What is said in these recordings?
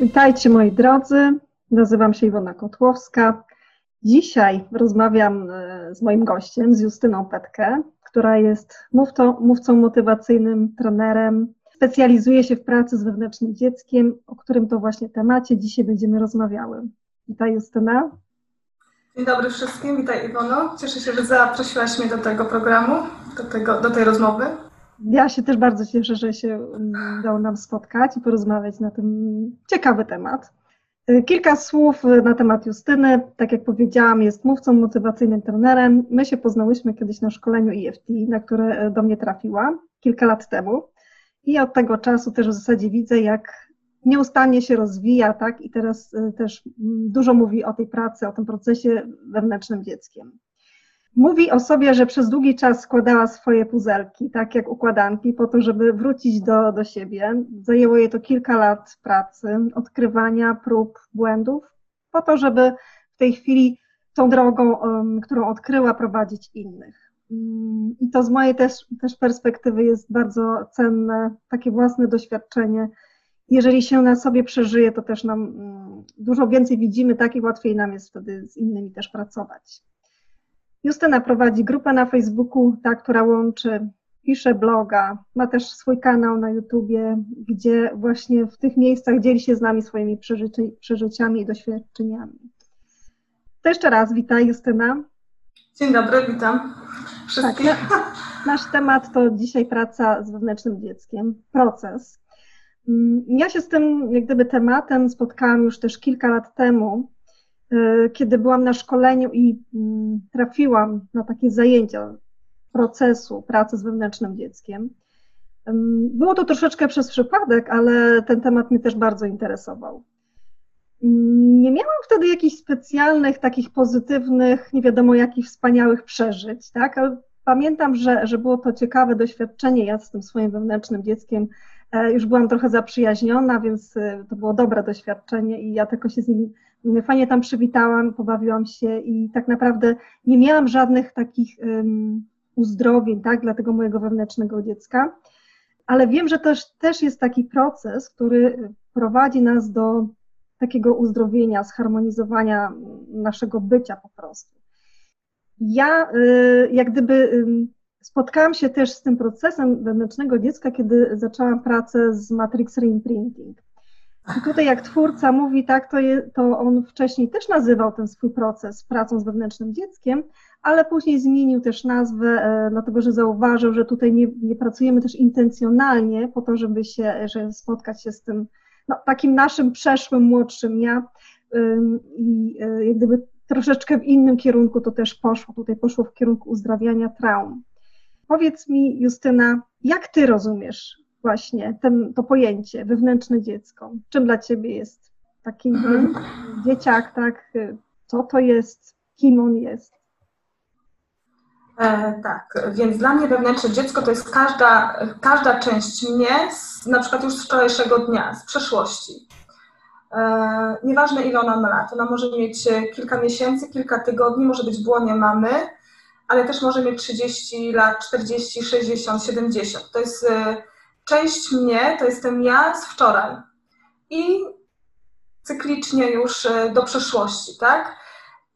Witajcie moi drodzy, nazywam się Iwona Kotłowska. Dzisiaj rozmawiam e, z moim gościem, z Justyną Petkę, która jest mówcą, mówcą motywacyjnym, trenerem. Specjalizuje się w pracy z wewnętrznym dzieckiem, o którym to właśnie temacie dzisiaj będziemy rozmawiały. Witaj Justyna. Dzień dobry wszystkim, witaj Iwono. Cieszę się, że zaprosiłaś mnie do tego programu, do, tego, do tej rozmowy. Ja się też bardzo cieszę, że się mm, udało nam spotkać i porozmawiać na ten ciekawy temat. Y, kilka słów y, na temat Justyny. Tak jak powiedziałam, jest mówcą motywacyjnym trenerem. My się poznałyśmy kiedyś na szkoleniu EFT, na które y, do mnie trafiła kilka lat temu. I od tego czasu też w zasadzie widzę, jak nieustannie się rozwija, tak? I teraz też mm, dużo mówi o tej pracy, o tym procesie wewnętrznym dzieckiem. Mówi o sobie, że przez długi czas składała swoje puzelki, tak jak układanki, po to, żeby wrócić do, do siebie. Zajęło jej to kilka lat pracy, odkrywania, prób, błędów, po to, żeby w tej chwili tą drogą, którą odkryła, prowadzić innych. Um, I to z mojej też, też perspektywy jest bardzo cenne, takie własne doświadczenie. Jeżeli się na sobie przeżyje, to też nam um, dużo więcej widzimy, tak i łatwiej nam jest wtedy z innymi też pracować. Justyna prowadzi grupę na Facebooku, ta, która łączy, pisze bloga, ma też swój kanał na YouTubie, gdzie właśnie w tych miejscach dzieli się z nami swoimi przeżyci, przeżyciami i doświadczeniami. To jeszcze raz witaj Justyna. Dzień dobry, witam wszystkich. Tak, nasz temat to dzisiaj praca z wewnętrznym dzieckiem, proces. Mm, ja się z tym jak gdyby tematem spotkałam już też kilka lat temu, kiedy byłam na szkoleniu i mm, trafiłam na takie zajęcia procesu pracy z wewnętrznym dzieckiem. Było to troszeczkę przez przypadek, ale ten temat mnie też bardzo interesował. Nie miałam wtedy jakichś specjalnych, takich pozytywnych, nie wiadomo jakich wspaniałych przeżyć, tak? Ale pamiętam, że, że było to ciekawe doświadczenie. Ja z tym swoim wewnętrznym dzieckiem e, już byłam trochę zaprzyjaźniona, więc e, to było dobre doświadczenie i ja tylko się z nim Fajnie tam przywitałam, pobawiłam się i tak naprawdę nie miałam żadnych takich um, uzdrowień, tak, dla tego mojego wewnętrznego dziecka, ale wiem, że też, też jest taki proces, który prowadzi nas do takiego uzdrowienia, zharmonizowania naszego bycia po prostu. Ja y, jak gdyby spotkałam się też z tym procesem wewnętrznego dziecka, kiedy zaczęłam pracę z Matrix Reimprinting. I tutaj jak twórca mówi tak, to, je, to on wcześniej też nazywał ten swój proces pracą z wewnętrznym dzieckiem, ale później zmienił też nazwę, e, dlatego że zauważył, że tutaj nie, nie pracujemy też intencjonalnie po to, żeby się, żeby spotkać się z tym no, takim naszym przeszłym, młodszym ja i e, jak gdyby troszeczkę w innym kierunku to też poszło, tutaj poszło w kierunku uzdrawiania traum. Powiedz mi, Justyna, jak ty rozumiesz właśnie ten, to pojęcie wewnętrzne dziecko? Czym dla ciebie jest taki mhm. dzieciak, tak? Co to jest? Kim on jest? E, tak, więc dla mnie wewnętrzne dziecko to jest każda, każda część mnie, z, na przykład już z wczorajszego dnia, z przeszłości. E, nieważne ile ona ma lat, ona może mieć kilka miesięcy, kilka tygodni, może być w łonie mamy, ale też może mieć 30 lat, 40, 60, 70. To jest e, część mnie to jestem ja z wczoraj i cyklicznie już e, do przeszłości, tak?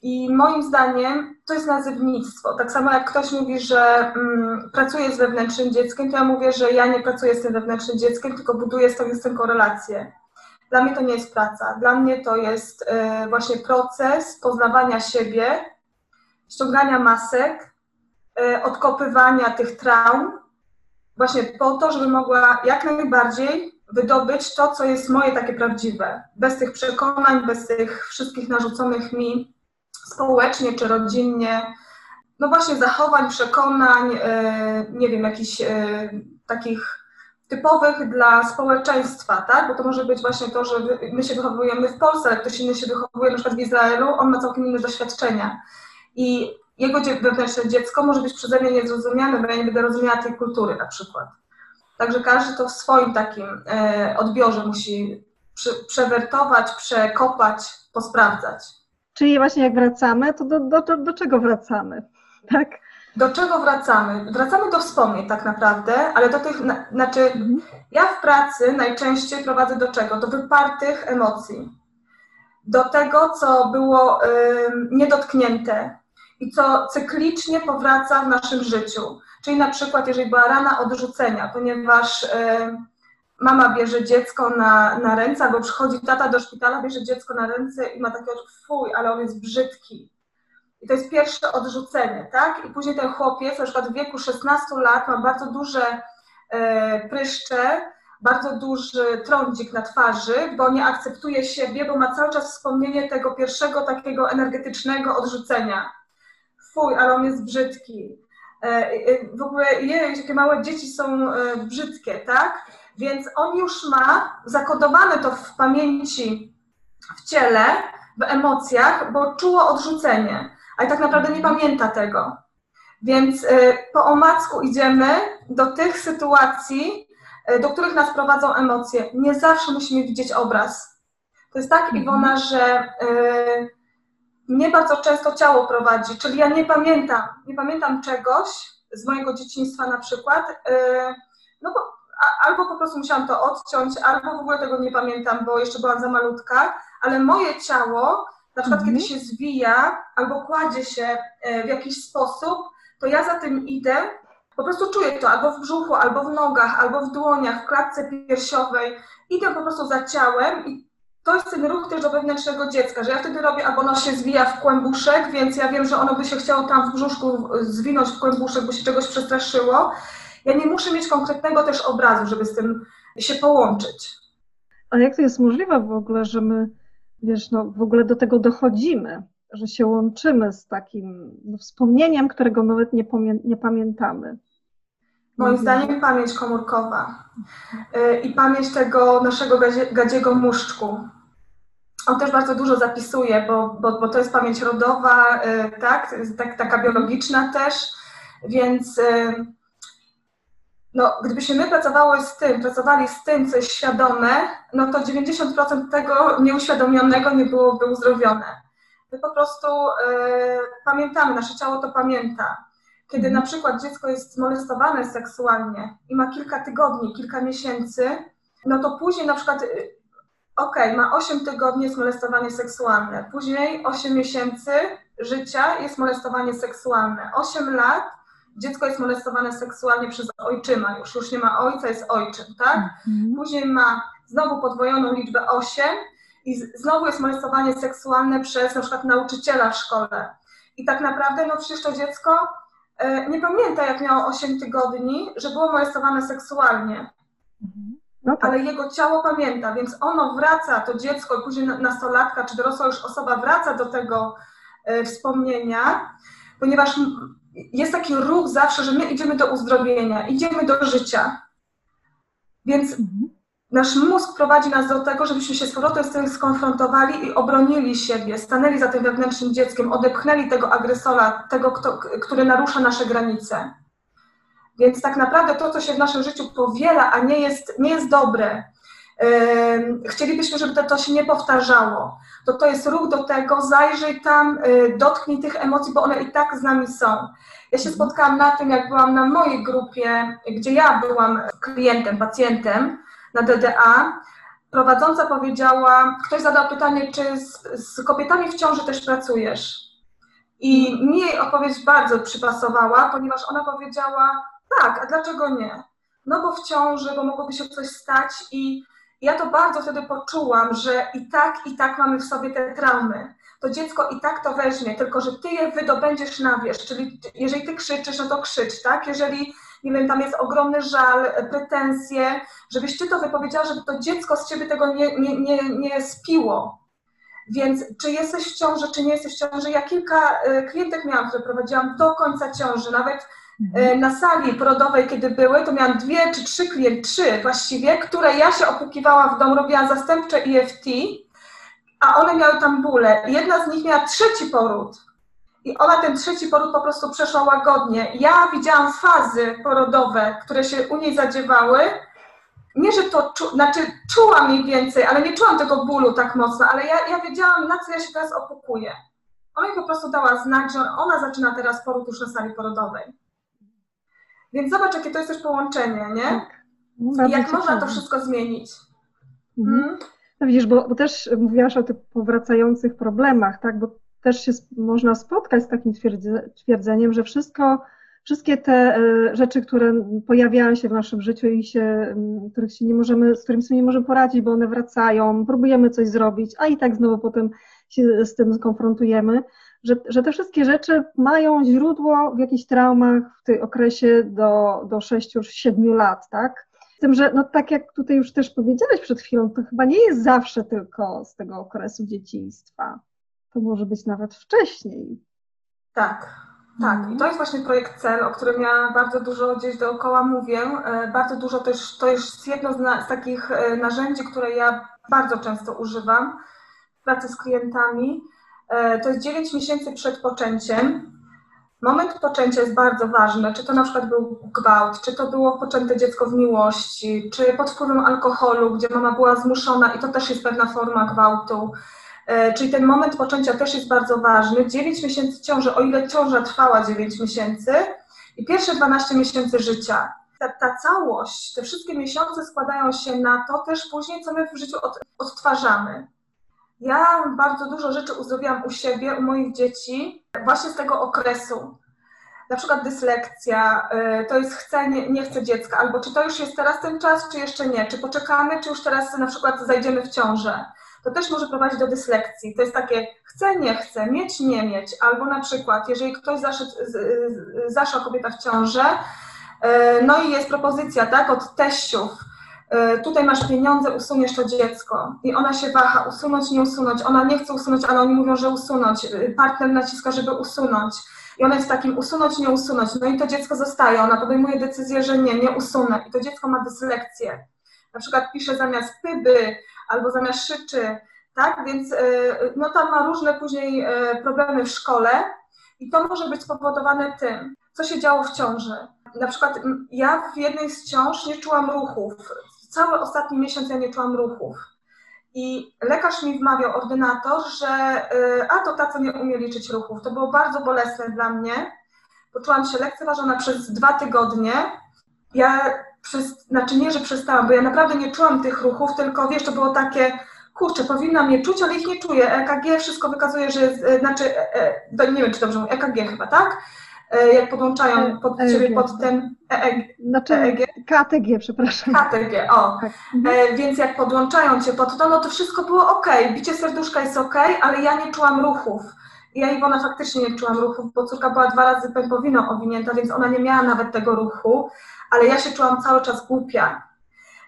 I moim zdaniem to jest nazywnictwo. Tak samo jak ktoś mówi, że mm, pracuje z wewnętrznym dzieckiem, to ja mówię, że ja nie pracuję z tym wewnętrznym dzieckiem, tylko buduję z tym, z tym korelację. Dla mnie to nie jest praca. Dla mnie to jest y, właśnie proces poznawania siebie, ściągania masek, y, odkopywania tych traum, właśnie po to, żeby mogła jak najbardziej wydobyć to, co jest moje takie prawdziwe, bez tych przekonań, bez tych wszystkich narzuconych mi społecznie czy rodzinnie, no właśnie zachowań, przekonań, e, nie wiem, jakichś e, takich typowych dla społeczeństwa, tak? Bo to może być właśnie to, że my się wychowujemy w Polsce, ale ktoś inny się wychowuje na przykład w Izraelu, on ma całkiem inne doświadczenia. I jego wewnętrzne dziecko może być przeze mnie niezrozumiane, bo ja nie będę rozumiała tej kultury na przykład. Także każdy to w swoim takim e, odbiorze musi przewertować, przekopać, posprawdzać. Czyli właśnie jak wracamy, to do, do, do czego wracamy? Tak? do czego wracamy? Wracamy do wspomnień tak naprawdę, ale do tych, znaczy mhm. ja w pracy najczęściej prowadzę do czego? Do wypartych emocji. Do tego, co było y, niedotknięte i co cyklicznie powraca w naszym życiu. Czyli na przykład, jeżeli była rana odrzucenia, ponieważ y, mama bierze dziecko na, na ręce, albo przychodzi tata do szpitala, bierze dziecko na ręce i ma takie fuj, ale on jest brzydki i to jest pierwsze odrzucenie, tak? I później ten chłopiec, na przykład w wieku 16 lat, ma bardzo duże e, pryszcze, bardzo duży trądzik na twarzy, bo nie akceptuje siebie, bo ma cały czas wspomnienie tego pierwszego takiego energetycznego odrzucenia. Fuj, ale on jest brzydki. E, e, w ogóle, jej, jakie małe dzieci są brzydkie, tak? Więc on już ma zakodowane to w pamięci, w ciele, w emocjach, bo czuło odrzucenie ale tak naprawdę nie pamięta tego. Więc y, po omacku idziemy do tych sytuacji, do których nas prowadzą emocje. Nie zawsze musimy widzieć obraz. To jest tak, mhm. Iwona, że y, mnie bardzo często ciało prowadzi, czyli ja nie pamiętam, nie pamiętam czegoś z mojego dzieciństwa na przykład, no bo albo po prostu musiałam to odciąć, albo w ogóle tego nie pamiętam, bo jeszcze byłam za malutka, ale moje ciało na przykład mhm. kiedy się zwija albo kładzie się e, w jakiś sposób, to ja za tym idę, po prostu czuję to albo w brzuchu, albo w nogach, albo w dłoniach, w klatce piersiowej. Idę po prostu za ciałem i to jest ten ruch też do wewnętrznego dziecka, że ja wtedy robię, albo ono się zwija w kłębuszek, więc ja wiem, że ono by się chciało tam w brzuszku zwinąć w kłębuszek, bo się czegoś przestraszyło. Ja nie muszę mieć konkretnego też obrazu, żeby z tym się połączyć. A jak to jest możliwe w ogóle, że my wiesz, no w ogóle do tego dochodzimy, że się łączymy z takim no, wspomnieniem, którego nawet nie, nie pamiętamy. Moim zdaniem pamięć komórkowa y, i pamięć tego naszego gadzie, gadziego muszczku. On też bardzo dużo zapisuje, bo, bo, bo to jest pamięć rodowa, y, tak, tak, taka biologiczna też, więc y, no, gdybyśmy my pracowały z tym, pracowali z tym, co jest świadome, no to 90% tego nieuświadomionego nie byłoby uzdrowione. My po prostu y, pamiętamy, nasze ciało to pamięta. Kiedy na przykład dziecko jest molestowane seksualnie i ma kilka tygodni, kilka miesięcy, no to później na przykład, y, ok, ma 8 tygodni jest molestowanie seksualne, później 8 miesięcy życia jest molestowanie seksualne, 8 lat dziecko jest molestowane seksualnie przez ojczyma już, już nie ma ojca, jest ojczym, tak? Mhm. Później ma znowu podwojoną liczbę 8 i znowu jest molestowanie seksualne przez na przykład nauczyciela w szkole. I tak naprawdę, no przecież to dziecko e, nie pamięta, jak miało 8 tygodni, że było molestowane seksualnie. Mhm. No tak. Ale jego ciało pamięta, więc ono wraca, to dziecko, później nastolatka czy dorosła już osoba wraca do tego e, wspomnienia, ponieważ jest taki ruch zawsze, że my idziemy do uzdrowienia, idziemy do życia. Więc mhm. nasz mózg prowadzi nas do tego, żebyśmy się z powrotem z tym skonfrontowali i obronili siebie, stanęli za tym wewnętrznym dzieckiem, odepchnęli tego agresora, tego, kto, który narusza nasze granice. Więc tak naprawdę to, co się w naszym życiu powiela, a nie jest, nie jest dobre, chcielibyśmy, żeby to, to się nie powtarzało, to to jest ruch do tego, zajrzyj tam, y, dotknij tych emocji, bo one i tak z nami są. Ja się spotkałam na tym, jak byłam na mojej grupie, gdzie ja byłam klientem, pacjentem na DDA. Prowadząca powiedziała, ktoś zadał pytanie, czy z, z kobietami w ciąży też pracujesz? I mi jej odpowiedź bardzo przypasowała, ponieważ ona powiedziała, tak, a dlaczego nie? No bo w ciąży, bo mogłoby się coś stać i ja to bardzo wtedy poczułam, że i tak, i tak mamy w sobie te traumy. To dziecko i tak to weźmie, tylko że ty je wydobędziesz na wierzch. Czyli jeżeli ty krzyczysz, no to krzycz, tak? Jeżeli, nie wiem, tam jest ogromny żal, pretensje, żebyś ty to wypowiedziała, żeby to dziecko z ciebie tego nie, nie, nie, nie spiło. Więc czy jesteś w ciąży, czy nie jesteś w ciąży? Ja kilka y, klientek miałam, które prowadziłam do końca ciąży, nawet E, na sali porodowej, kiedy były, to miałam dwie czy trzy klientki, trzy właściwie, które ja się opłukiwałam w domu, robiłam zastępcze EFT, a one miały tam bóle. Jedna z nich miała trzeci poród. I ona ten trzeci poród po prostu przeszła łagodnie. Ja widziałam fazy porodowe, które się u niej zadziewały. Nie, że to, czu, znaczy czułam mniej więcej, ale nie czułam tego bólu tak mocno, ale ja, ja wiedziałam, na co ja się teraz opłukuję. Ona mi po prostu dała znak, że ona zaczyna teraz poród już na sali porodowej. Więc zobacz, jakie to jest też połączenie, nie? Tak. No, jak ciekawe. można to wszystko zmienić. Mhm. Hmm? No widzisz, bo, bo, też mówiłaś o tych powracających problemach, tak? Bo też się można spotkać z takim twierdzeniem, że wszystko, wszystkie te e, rzeczy, które pojawiają się w naszym życiu i się, których się nie możemy, z którymi sobie nie możemy poradzić, bo one wracają, próbujemy coś zrobić, a i tak znowu potem się z tym skonfrontujemy, że, że te wszystkie rzeczy mają źródło w jakichś traumach w tym okresie do, do 6-7 lat, tak? Z tym, że no tak jak tutaj już też powiedziałeś przed chwilą, to chyba nie jest zawsze tylko z tego okresu dzieciństwa. To może być nawet wcześniej. Tak, tak. I to jest właśnie projekt CEL, o którym ja bardzo dużo gdzieś dookoła mówię. E, bardzo dużo też, to jest jedno z, z takich e, narzędzi, które ja bardzo często używam w pracy z klientami. E, to jest 9 miesięcy przed poczęciem. Moment poczęcia jest bardzo ważny, czy to na przykład był gwałt, czy to było poczęte dziecko w miłości, czy pod wpływem alkoholu, gdzie mama była zmuszona i to też jest pewna forma gwałtu. E, czyli ten moment poczęcia też jest bardzo ważny. 9 miesięcy ciąży, o ile ciąża trwała 9 miesięcy i pierwsze 12 miesięcy życia. Ta, ta całość, te wszystkie miesiące składają się na to też później, co my w życiu od, odtwarzamy. Ja bardzo dużo rzeczy uzdrowiłam u siebie, u moich dzieci, właśnie z tego okresu. Na przykład dyslekcja, y, to jest chcę, nie, nie chcę dziecka, albo czy to już jest teraz ten czas, czy jeszcze nie, czy poczekamy, czy już teraz na przykład zajdziemy w ciążę. To też może prowadzić do dyslekcji. To jest takie chcę, nie chcę, mieć, nie mieć, albo na przykład, jeżeli ktoś zaszła kobieta w ciążę, y, no i jest propozycja, tak, od teściów, tutaj masz pieniądze, usuniesz to dziecko. I ona się waha, usunąć, nie usunąć. Ona nie chce usunąć, ale oni mówią, że usunąć. E, partner naciska, żeby usunąć. I ona jest takim usunąć, nie usunąć. No i to dziecko zostaje. Ona podejmuje decyzję, że nie, nie usunę. I to dziecko ma dyslekcję. Na przykład pisze zamiast pyby albo zamiast szyczy. Tak? Więc e, no tam ma różne później problemy w szkole. I to może być spowodowane tym, co się działo w ciąży. Na przykład ja w jednej z ciąż nie czułam ruchów cały ostatni miesiąc ja nie czułam ruchów. I lekarz mi wmawiał, ordynator, że y, a to ta, co nie umie liczyć ruchów. To było bardzo bolesne dla mnie. Poczułam się lekceważona przez dwa tygodnie. Ja przez, znaczy nie, że przestałam, bo ja naprawdę nie czułam tych ruchów, tylko wiesz, to było takie, kurczę, powinnam je czuć, ale ich nie czuję. EKG wszystko wykazuje, że jest, y, znaczy, e, e, nie wiem, czy dobrze mówię, EKG chyba, tak? E, jak podłączają pod EEG. ciebie pod ten EEG. Znaczy EEG. KTG, przepraszam. KTG, o. Tak. E, więc jak podłączają cię pod to, no to wszystko było ok. Bicie serduszka jest ok, ale ja nie czułam ruchów. I ja Iwona faktycznie nie czułam ruchów, bo córka była dwa razy pępowiną owinięta, więc ona nie miała nawet tego ruchu, ale ja się czułam cały czas głupia.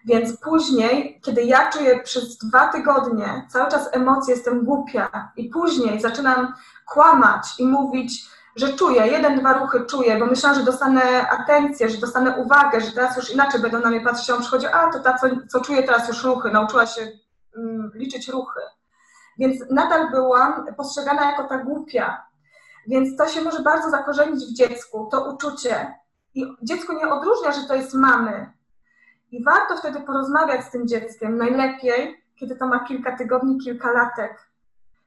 Więc później, kiedy ja czuję przez dwa tygodnie cały czas emocje, jestem głupia i później zaczynam kłamać i mówić, że czuję, jeden, dwa ruchy czuję, bo myślałam, że dostanę atencję, że dostanę uwagę, że teraz już inaczej będą na mnie patrzeć, on przychodzi, a to ta, co, co czuję teraz już ruchy, nauczyła się um, liczyć ruchy. Więc nadal byłam postrzegana jako ta głupia. Więc to się może bardzo zakorzenić w dziecku, to uczucie. I dziecko nie odróżnia, że to jest mamy. I warto wtedy porozmawiać z tym dzieckiem. Najlepiej, kiedy to ma kilka tygodni, kilka latek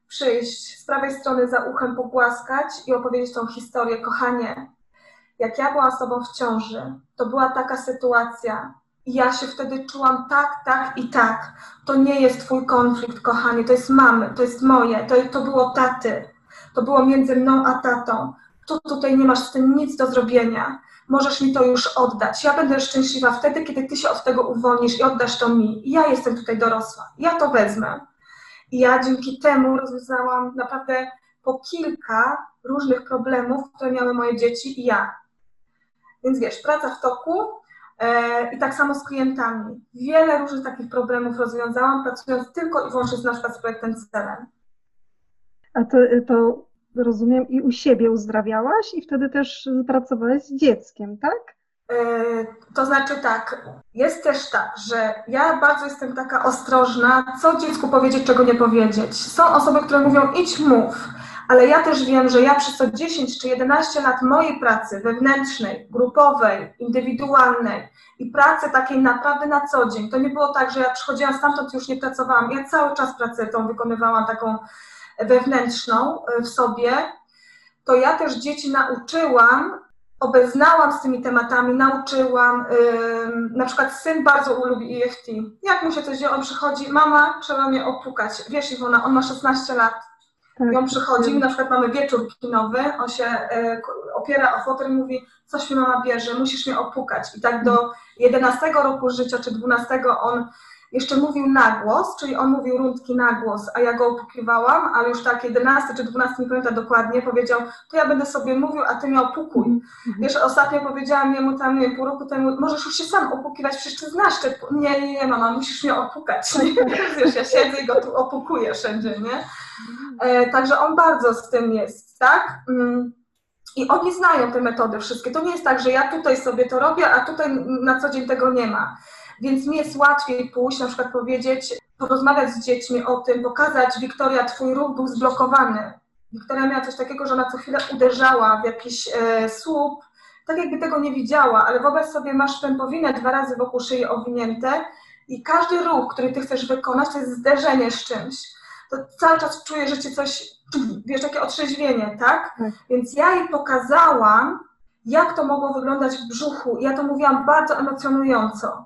przyjść z prawej strony za uchem pogłaskać i opowiedzieć tą historię. Kochanie, jak ja byłam z tobą w ciąży, to była taka sytuacja i ja się wtedy czułam tak, tak i tak. To nie jest twój konflikt, kochanie, to jest mamy, to jest moje, to, to było taty. To było między mną a tatą. Tu tutaj nie masz z tym nic do zrobienia. Możesz mi to już oddać. Ja będę szczęśliwa wtedy, kiedy ty się od tego uwolnisz i oddasz to mi. Ja jestem tutaj dorosła. Ja to wezmę. I ja dzięki temu rozwiązałam naprawdę po kilka różnych problemów, które miały moje dzieci i ja. Więc wiesz, praca w toku e, i tak samo z klientami. Wiele różnych takich problemów rozwiązałam, pracując tylko i wyłącznie z na z projektem celem. A to, to rozumiem i u siebie uzdrawiałaś i wtedy też pracowałaś z dzieckiem, tak? E, to znaczy tak, jest też tak, że ja bardzo jestem taka ostrożna, co dziecku powiedzieć, czego nie powiedzieć. Są osoby, które mówią idź, mów, ale ja też wiem, że ja przez to 10 czy 11 lat mojej pracy wewnętrznej, grupowej, indywidualnej i pracy takiej naprawdę na co dzień, to nie było tak, że ja przychodziłam stamtąd już nie pracowałam. Ja cały czas pracę tą wykonywałam taką wewnętrzną w sobie, to ja też dzieci nauczyłam, obeznałam z tymi tematami, nauczyłam. Na przykład syn bardzo lubi EFT. Jak mu się coś dzieje, on przychodzi, mama, trzeba mnie opukać. Wiesz, Iwona, on ma 16 lat. Tak. I on przychodzi, na przykład mamy wieczór kinowy, on się y, opiera o fotel i mówi, coś mi mama bierze, musisz mnie opukać. I tak do 11 roku życia czy 12 on jeszcze mówił na głos, czyli on mówił rundki na głos, a ja go opukiwałam, ale już tak 11 czy 12, nie pamiętam dokładnie, powiedział, to ja będę sobie mówił, a ty mnie opukuj. Mm -hmm. Wiesz, ostatnio powiedziałam jemu tam, nie pół roku temu, możesz już się sam opukiwać, przecież ty znasz te... Nie, nie, nie, mama, musisz mnie opukać. Wiesz, ja siedzę i go tu okupuję wszędzie, nie? E, także on bardzo z tym jest, tak? Mm. I oni znają te metody wszystkie. To nie jest tak, że ja tutaj sobie to robię, a tutaj na co dzień tego nie ma. Więc mi jest łatwiej pójść, na przykład powiedzieć, porozmawiać z dziećmi o tym, pokazać, Wiktoria, twój ruch był zblokowany. Wiktoria miała coś takiego, że ona co chwilę uderzała w jakiś e, słup, tak jakby tego nie widziała, ale wyobraź sobie, masz pępowinę dwa razy wokół szyi owinięte i każdy ruch, który ty chcesz wykonać, to jest zderzenie z czymś. To cały czas czuję, że cię coś, wiesz, takie otrzeźwienie, tak? tak? Więc ja jej pokazałam, jak to mogło wyglądać w brzuchu. I ja to mówiłam bardzo emocjonująco.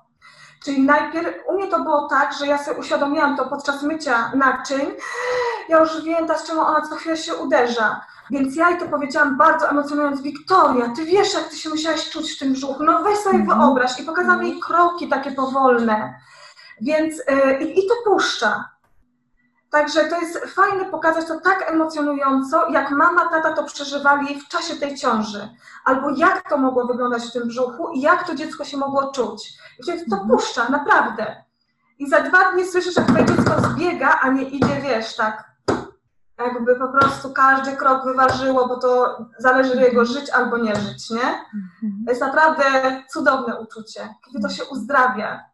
Czyli najpierw u mnie to było tak, że ja sobie uświadomiłam to podczas mycia naczyń. Ja już wiem, z czemu ona co chwilę się uderza. Więc ja jej to powiedziałam bardzo emocjonując, Wiktoria, ty wiesz, jak ty się musiałaś czuć w tym brzuchu, no weź sobie mm -hmm. wyobraź. I pokazałam jej kroki takie powolne. Więc yy, i to puszcza. Także to jest fajne pokazać to tak emocjonująco, jak mama, tata to przeżywali w czasie tej ciąży. Albo jak to mogło wyglądać w tym brzuchu i jak to dziecko się mogło czuć. I wtedy to mhm. puszcza, naprawdę. I za dwa dni słyszysz, jak twoje dziecko zbiega, a nie idzie, wiesz, tak jakby po prostu każdy krok wyważyło, bo to zależy jego mhm. żyć albo nie żyć, nie? Mhm. To jest naprawdę cudowne uczucie, kiedy to się uzdrawia.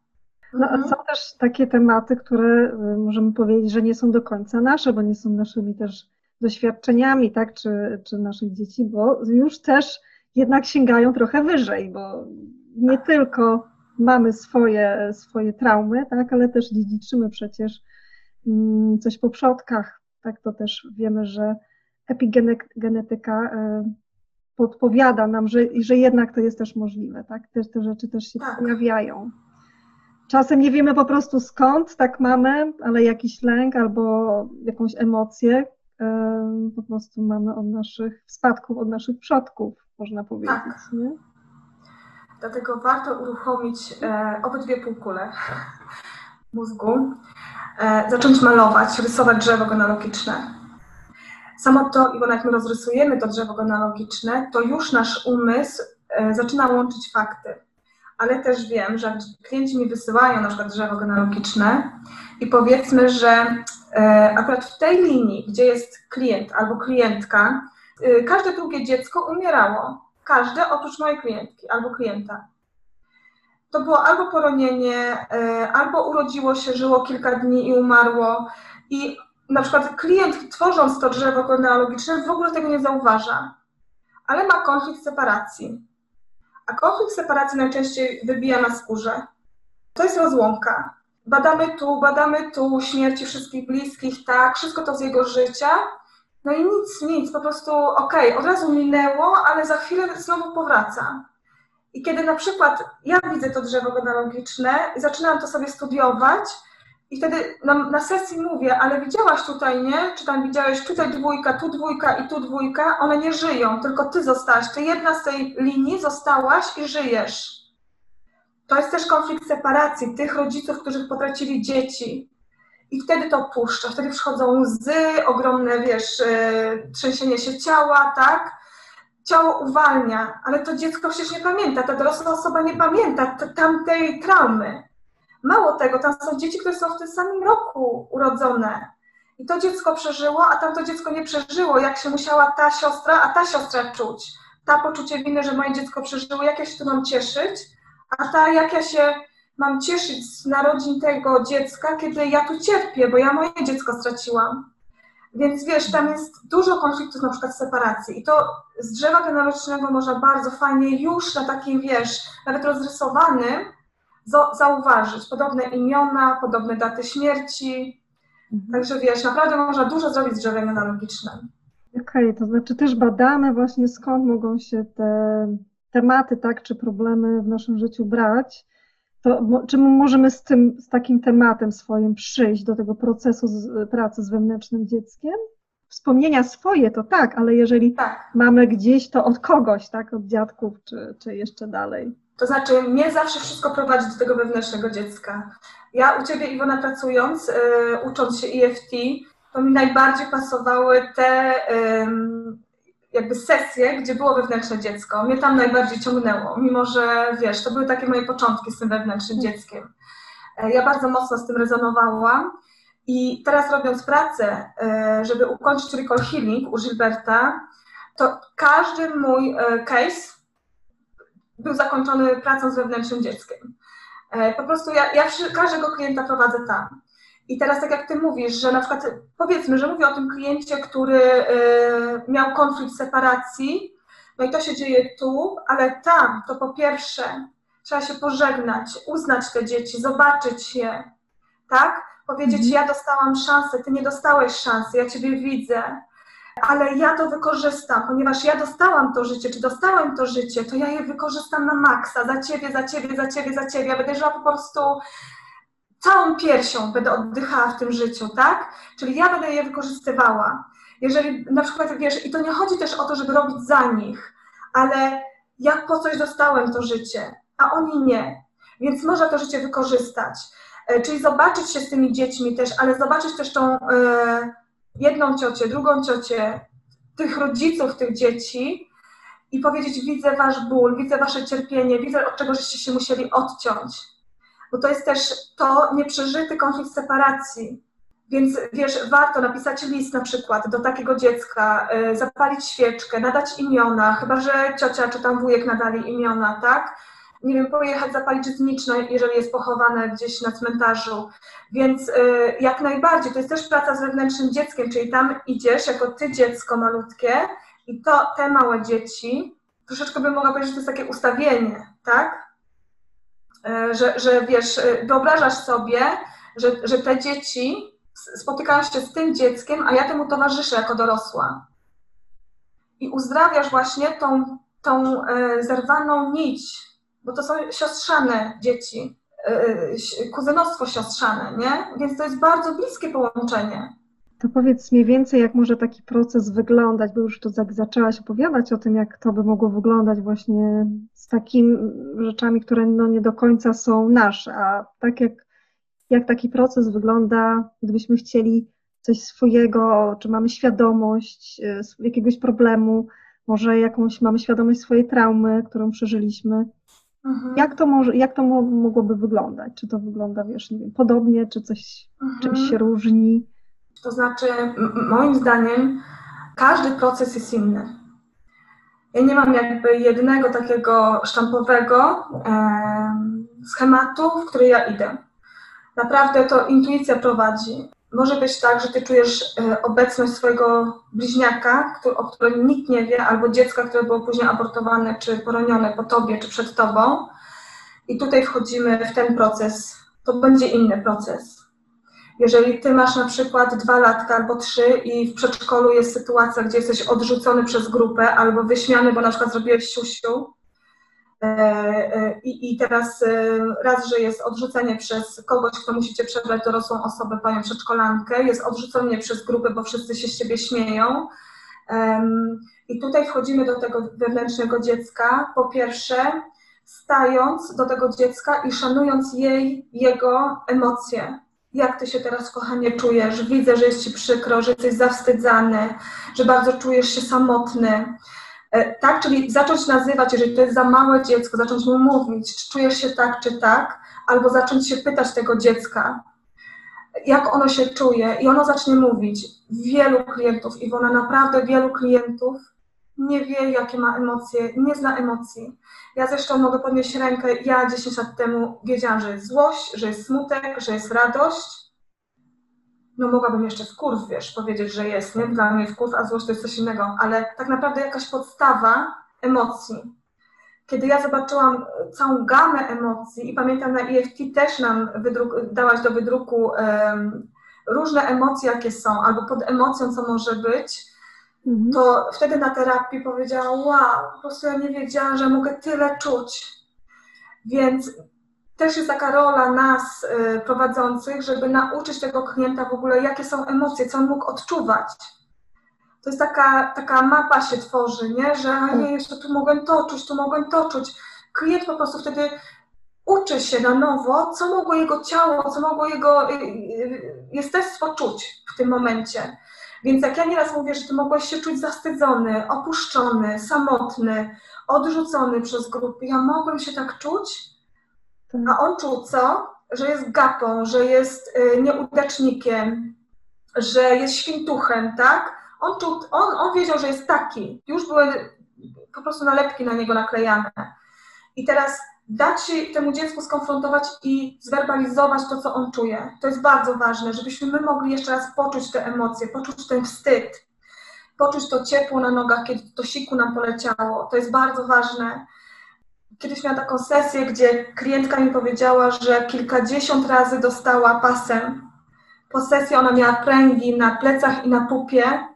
No, mhm. Są też takie tematy, które y, możemy powiedzieć, że nie są do końca nasze, bo nie są naszymi też doświadczeniami, tak, czy, czy naszych dzieci, bo już też jednak sięgają trochę wyżej, bo nie tylko mamy swoje, swoje traumy, tak, ale też dziedziczymy przecież mm, coś po przodkach, tak, to też wiemy, że epigenetyka y, podpowiada nam, że, że jednak to jest też możliwe, tak, te, te rzeczy też się tak. pojawiają. Czasem nie wiemy po prostu skąd tak mamy, ale jakiś lęk albo jakąś emocję po prostu mamy od naszych spadków, od naszych przodków, można powiedzieć. Tak. Nie? Dlatego warto uruchomić e, obydwie półkule mózgu, e, zacząć malować, rysować drzewo genealogiczne. Samo to, i jak my rozrysujemy to drzewo genealogiczne, to już nasz umysł e, zaczyna łączyć fakty ale też wiem, że klienci mi wysyłają na przykład drzewo genealogiczne i powiedzmy, że e, akurat w tej linii, gdzie jest klient albo klientka, e, każde drugie dziecko umierało. Każde oprócz mojej klientki albo klienta. To było albo poronienie, e, albo urodziło się, żyło kilka dni i umarło. I na przykład klient, tworząc to drzewo genealogiczne, w ogóle tego nie zauważa, ale ma konflikt separacji a konflikt separacji najczęściej wybija na skórze. To jest rozłąka. Badamy tu, badamy tu śmierci wszystkich bliskich, tak, wszystko to z jego życia. No i nic, nic, po prostu okej, okay, od razu minęło, ale za chwilę znowu powraca. I kiedy na przykład ja widzę to drzewo genealogiczne i zaczynam to sobie studiować, i wtedy na, na, sesji mówię, ale widziałaś tutaj, nie? Czy tam widziałeś tutaj dwójka, tu dwójka i tu dwójka? One nie żyją, tylko ty zostałaś. Ty jedna z tej linii zostałaś i żyjesz. To jest też konflikt separacji tych rodziców, którzy potracili dzieci. I wtedy to puszcza, wtedy przychodzą łzy, ogromne, wiesz, yy, trzęsienie się ciała, tak? Ciało uwalnia, ale to dziecko przecież nie pamięta, ta dorosła osoba nie pamięta tamtej traumy. Mało tego, tam są dzieci, które są w tym samym roku urodzone. I to dziecko przeżyło, a tamto dziecko nie przeżyło, jak się musiała ta siostra, a ta siostra czuć. Ta poczucie winy, że moje dziecko przeżyło, jak ja się tu mam cieszyć, a ta, jak ja się mam cieszyć z narodzin tego dziecka, kiedy ja tu cierpię, bo ja moje dziecko straciłam. Więc wiesz, tam jest dużo konfliktów, na przykład separacji. I to z drzewa genealogicznego można bardzo fajnie już na takim, wiesz, nawet rozrysowanym, zauważyć podobne imiona, podobne daty śmierci, Mhm. Także wiesz, naprawdę można dużo zrobić z drzewem analogicznym. Okej, okay, to znaczy też badamy właśnie skąd mogą się te tematy, tak, czy problemy w naszym życiu brać. To czy my możemy z tym, z takim tematem swoim przyjść do tego procesu z, pracy z wewnętrznym dzieckiem? Wspomnienia swoje to tak, ale jeżeli tak. mamy gdzieś to od kogoś, tak, od dziadków, czy, czy jeszcze dalej. To znaczy, mnie zawsze wszystko prowadzi do tego wewnętrznego dziecka. Ja u Ciebie, Iwona, pracując, yy, ucząc się EFT, to mi najbardziej pasowały te jakby sesje, gdzie było wewnętrzne dziecko. Mnie tam najbardziej ciągnęło, mimo że, wiesz, to były takie moje początki z tym wewnętrznym mm. dzieckiem. Yy, ja bardzo mocno z tym rezonowałam i teraz robiąc pracę, yy, żeby ukończyć recall healing u Gilberta, to każdy mój yy, case był zakończony pracą z wewnętrznym dzieckiem. E, po prostu ja, ja każdego klienta prowadzę tam. I teraz tak jak ty mówisz, że na przykład powiedzmy, że mówię o tym kliencie, który e, miał konflikt separacji, no i to się dzieje tu, ale tam to po pierwsze trzeba się pożegnać, uznać te dzieci, zobaczyć je, tak? Powiedzieć, mhm. ja dostałam szansę, ty nie dostałeś szansy, ja ciebie widzę, ale ja to wykorzystam, ponieważ ja dostałam to życie, czy dostałem to życie, to ja je wykorzystam na maksa, za ciebie, za ciebie, za ciebie, za ciebie. Ja będę żyła po prostu całą piersią, będę oddychała w tym życiu, tak? Czyli ja będę je wykorzystywała. Jeżeli na przykład, wiesz, i to nie chodzi też o to, żeby robić za nich, ale ja po coś dostałem to życie, a oni nie. Więc można to życie wykorzystać. E, czyli zobaczyć się z tymi dziećmi też, ale zobaczyć też tą... Yy, jedną ciocię, drugą ciocię, tych rodziców, tych dzieci i powiedzieć: Widzę wasz ból, widzę wasze cierpienie, widzę, od czego żeście się musieli odciąć. Bo to jest też to nieprzeżyty konflikt separacji. Więc wiesz, warto napisać list na przykład do takiego dziecka, y, zapalić świeczkę, nadać imiona, chyba że ciocia czy tam wujek nadali imiona, tak? Nie wiem, pojechać zapalić zniczne, jeżeli jest pochowane gdzieś na cmentarzu. Więc y, jak najbardziej, to jest też praca z wewnętrznym dzieckiem, czyli tam idziesz jako ty dziecko malutkie i to te małe dzieci, troszeczkę bym mogła powiedzieć, że to jest takie ustawienie, tak? Y, że, że wiesz, y, wyobrażasz sobie, że, że te dzieci spotykają się z tym dzieckiem, a ja temu towarzyszę jako dorosła. I uzdrawiasz właśnie tą, tą zerwaną nić bo to są siostrzane dzieci, e, e, kuzynostwo siostrzane, nie? Więc to jest bardzo bliskie połączenie. To powiedz mniej więcej, jak może taki proces wyglądać, bo już tu zaczęłaś opowiadać o tym, jak to by mogło wyglądać właśnie z takimi rzeczami, które no nie do końca są nasze, a tak jak, jak taki proces wygląda, gdybyśmy chcieli coś swojego, czy mamy świadomość e, jakiegoś problemu, może jakąś mamy świadomość swojej traumy, którą przeżyliśmy, Mhm. Jak, to może, jak to mogłoby wyglądać? Czy to wygląda, wiesz, nie wiem, podobnie, czy coś mhm. czymś się różni? To znaczy, moim zdaniem, każdy proces jest inny. Ja nie mam jakby jednego takiego sztampowego e, schematu, w który ja idę. Naprawdę to intuicja prowadzi. Może być tak, że ty czujesz e, obecność swojego bliźniaka, o którym nikt nie wie, albo dziecka, które było później abortowane, czy poronione po tobie, czy przed tobą. I tutaj wchodzimy w ten proces. To będzie inny proces. Jeżeli ty masz na przykład dwa latka albo trzy i w przedszkolu jest sytuacja, gdzie jesteś odrzucony przez grupę albo wyśmiany, bo na przykład zrobiłeś siusiu, I, I teraz e, raz, że jest odrzucenie przez kogoś, kto musicie przebrać dorosłą osobę, panią przedszkolankę, jest odrzucenie przez grupę, bo wszyscy się z ciebie śmieją. I tutaj wchodzimy do tego wewnętrznego dziecka. Po pierwsze, stając do tego dziecka i szanując jej, jego emocje. Jak ty się teraz, kochanie, czujesz? Widzę, że jest ci przykro, że jesteś zawstydzany, że bardzo czujesz się samotny. E, tak, czyli zacząć nazywać, jeżeli to jest za małe dziecko, zacząć mu mówić, czy czujesz się tak, czy tak, albo zacząć się pytać tego dziecka, jak ono się czuje i ono zacznie mówić. Wielu klientów, Iwona, naprawdę wielu klientów nie wie, jakie ma emocje, nie zna emocji. Ja zresztą mogę podnieść rękę, ja 10 lat temu wiedziałam, że jest złość, że jest smutek, że jest radość, no mogłabym jeszcze wkurw, wiesz, powiedzieć, że jest, nie? Dla mnie wkurw, a złość to jest coś innego, ale tak naprawdę jakaś podstawa emocji. Kiedy ja zobaczyłam całą gamę emocji i pamiętam na EFT też nam wydruk, dałaś do wydruku um, różne emocje, jakie są, albo pod emocją, co może być, mhm. to wtedy na terapii powiedziała, wow, po prostu ja nie wiedziałam, że mogę tyle czuć. Więc też jest taka rola nas y, prowadzących, żeby nauczyć tego klienta w ogóle, jakie są emocje, co on mógł odczuwać. To jest taka, taka mapa się tworzy, nie? że nie, jeszcze tu mogłem to czuć, tu mogłem to czuć. Klient po prostu wtedy uczy się na nowo, co mogło jego ciało, co mogło jego y, y, jestestwo czuć w tym momencie. Więc jak ja nieraz mówię, że ty mogłeś się czuć zawstydzony, opuszczony, samotny, odrzucony przez grupę, ja mogłem się tak czuć, tak. A on czuł co? Że jest gapą, że jest y, nieudacznikiem, że jest świntuchem, tak? On, czuł, on, on wiedział, że jest taki. Już były po prostu nalepki na niego naklejane. I teraz dać się temu dziecku skonfrontować i zwerbalizować to, co on czuje. To jest bardzo ważne, żebyśmy my mogli jeszcze raz poczuć te emocje, poczuć ten wstyd, poczuć to ciepło na nogach, kiedy to siku nam poleciało. To jest bardzo ważne. Kiedyś miałam taką sesję, gdzie klientka mi powiedziała, że kilkadziesiąt razy dostała pasem. Po sesji ona miała pręgi na plecach i na pupie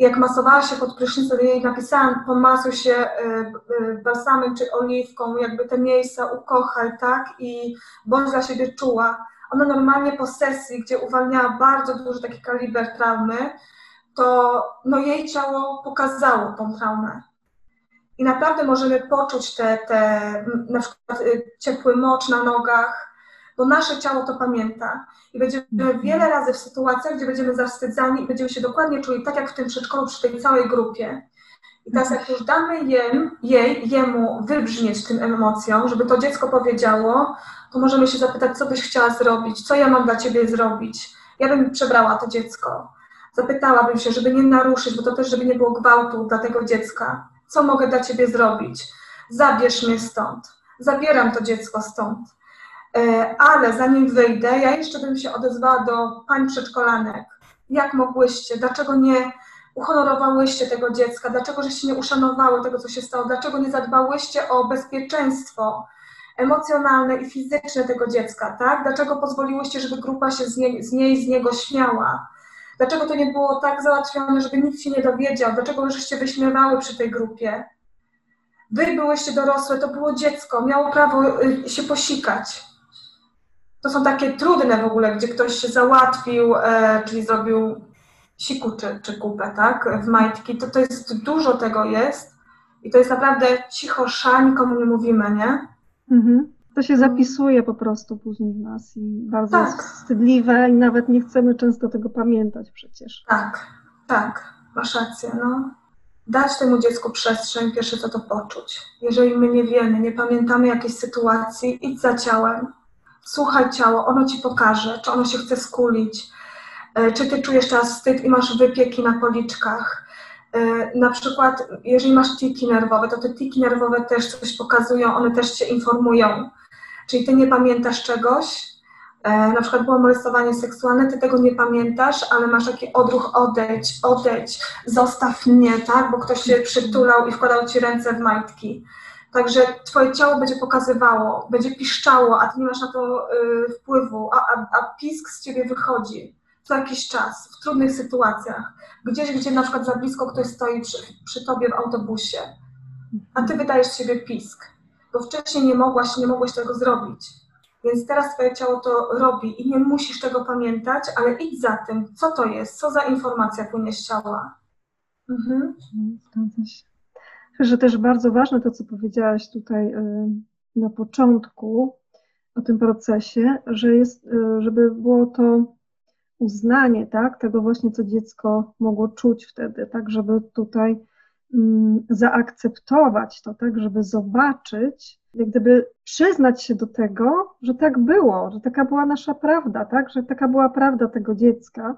jak masowała się pod prysznicem, jej napisałam, pomasuj się y, y, balsamem czy oliwką, jakby te miejsca ukochaj, tak, i bądź dla siebie czuła. Ona normalnie po sesji, gdzie uwalniała bardzo duży taki kaliber traumy, to no, jej ciało pokazało tą traumę. I naprawdę możemy poczuć te, te na przykład y, ciepły mocz na nogach, bo nasze ciało to pamięta. I będziemy mhm. wiele razy w sytuacjach, gdzie będziemy zawstydzani i będziemy się dokładnie czuli tak jak w tym przedszkolu przy tej całej grupie. I teraz jak już damy jem, jej, jemu wybrzmieć tym emocjom, żeby to dziecko powiedziało, to możemy się zapytać, co byś chciała zrobić, co ja mam dla ciebie zrobić. Ja bym przebrała to dziecko. Zapytałabym się, żeby nie naruszyć, bo to też, żeby nie było gwałtu dla tego dziecka. Co mogę dla ciebie zrobić? Zabierz mnie stąd. Zabieram to dziecko stąd. E, ale zanim wyjdę, ja jeszcze bym się odezwała do pań przedszkolanek. Jak mogłyście, dlaczego nie uhonorowałyście tego dziecka, dlaczego żeście nie uszanowały tego, co się stało, dlaczego nie zadbałyście o bezpieczeństwo emocjonalne i fizyczne tego dziecka, tak? Dlaczego pozwoliłyście, żeby grupa się z, nie, z niej, z niego śmiała? Dlaczego to nie było tak załatwione, żeby nikt się nie dowiedział? Dlaczego żeście wyśmiewały przy tej grupie? Wy byłyście dorosłe, to było dziecko, miało prawo y, się posikać to są takie trudne w ogóle, gdzie ktoś się załatwił, e, czyli zrobił siku czy, czy kupę, tak, w majtki, to to jest, dużo tego jest i to jest naprawdę cicho sza, nikomu nie mówimy, nie? Mhm. To się zapisuje po prostu później w nas i bardzo tak. jest wstydliwe i nawet nie chcemy często tego pamiętać przecież. Tak, tak, masz rację, no. Dać temu dziecku przestrzeń, pierwsze co to poczuć. Jeżeli my nie wiemy, nie pamiętamy jakiejś sytuacji, idź za ciałem, słuchaj ciało, ono ci pokaże, czy ono się chce skulić, e, czy ty czujesz teraz wstyd i masz wypieki na policzkach. E, na przykład, jeżeli masz tiki nerwowe, to te tiki nerwowe też coś pokazują, one też cię informują. Czyli ty nie pamiętasz czegoś, e, na przykład było molestowanie seksualne, ty tego nie pamiętasz, ale masz taki odruch odejdź, odejdź, zostaw mnie, tak, bo ktoś się przytulał i wkładał ci ręce w majtki. Także twoje ciało będzie pokazywało, będzie piszczało, a ty nie masz na to y, wpływu, a, a, a pisk z ciebie wychodzi co jakiś czas, w trudnych sytuacjach. Gdzieś, gdzie na przykład za blisko ktoś stoi przy, przy tobie w autobusie, a ty wydajesz z siebie pisk, bo wcześniej nie mogłaś, nie mogłeś tego zrobić. Więc teraz twoje ciało to robi i nie musisz tego pamiętać, ale idź za tym, co to jest, co za informacja płynie z ciała. Mhm. Zgadza się że też bardzo ważne to, co powiedziałaś tutaj y, na początku o tym procesie, że jest, y, żeby było to uznanie, tak, tego właśnie, co dziecko mogło czuć wtedy, tak, żeby tutaj zaakceptować to, tak, żeby zobaczyć, jak gdyby przyznać się do tego, że tak było, że taka była nasza prawda, tak, że taka była prawda tego dziecka.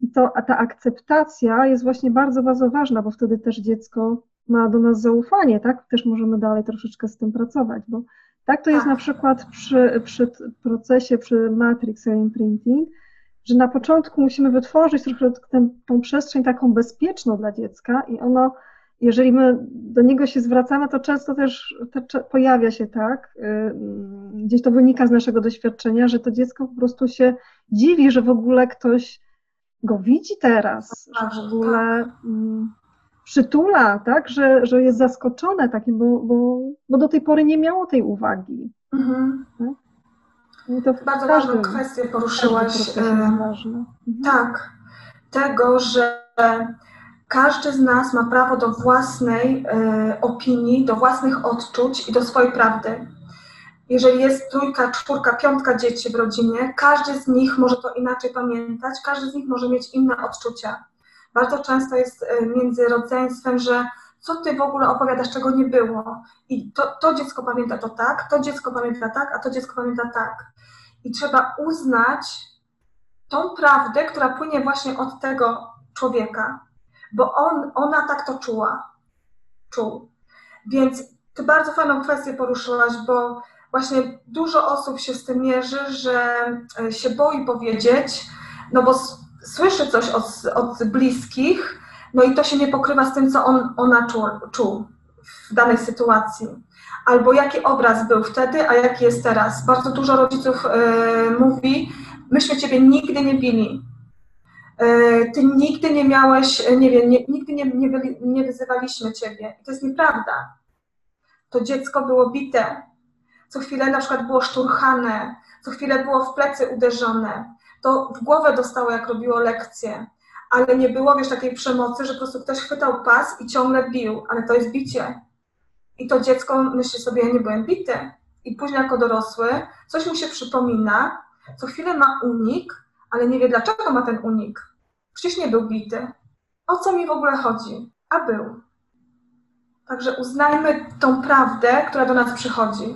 I to, a ta akceptacja jest właśnie bardzo, bardzo ważna, bo wtedy też dziecko ma do nas zaufanie, tak? Też możemy dalej troszeczkę z tym pracować, bo tak to jest tak. na przykład przy, przy procesie, przy Matrix Imprinting, że na początku musimy wytworzyć trochę tę, tą przestrzeń taką bezpieczną dla dziecka i ono jeżeli my do niego się zwracamy, to często też to pojawia się tak, y, gdzieś to wynika z naszego doświadczenia, że to dziecko po prostu się dziwi, że w ogóle ktoś go widzi teraz, że w ogóle tak. Mm, przytula, tak, że, że jest zaskoczone takim, bo, bo, bo do tej pory nie miało tej uwagi. Mhm. Tak? to Bardzo ważną kwestię poruszyłaś. E, mhm. Tak, tego, że każdy z nas ma prawo do własnej e, opinii, do własnych odczuć i do swojej prawdy. Jeżeli jest trójka, czwórka, piątka dzieci w rodzinie, każdy z nich może to inaczej pamiętać, każdy z nich może mieć inne odczucia. Bardzo często jest e, między rodzeństwem, że co ty w ogóle opowiadasz, czego nie było. I to, to dziecko pamięta to tak, to dziecko pamięta tak, a to dziecko pamięta tak. I trzeba uznać tą prawdę, która płynie właśnie od tego człowieka, bo on, ona tak to czuła, czuł. Więc ty bardzo fajną kwestię poruszyłaś, bo właśnie dużo osób się z tym mierzy, że e, się boi powiedzieć, no bo słyszy coś od, od bliskich, no i to się nie pokrywa z tym, co on, ona czuł, czuł w danej sytuacji. Albo jaki obraz był wtedy, a jaki jest teraz. Bardzo dużo rodziców y, mówi, myśmy ciebie nigdy nie bili. Y, ty nigdy nie miałeś, nie wiem, nie, nigdy nie, nie, nie wyzywaliśmy ciebie. I to jest nieprawda. To dziecko było bite. Co chwilę na przykład było szturchane, co chwilę było w plecy uderzone. To w głowę dostało, jak robiło lekcje ale nie było, wiesz, takiej przemocy, że po prostu ktoś chwytał pas i ciągle bił, ale to jest bicie. I to dziecko myśli sobie, ja nie byłem bity. I później jako dorosły coś mu się przypomina, co chwilę ma unik, ale nie wie, dlaczego ma ten unik. Przecież nie był bity. O co mi w ogóle chodzi? A był. Także uznajmy tą prawdę, która do nas przychodzi.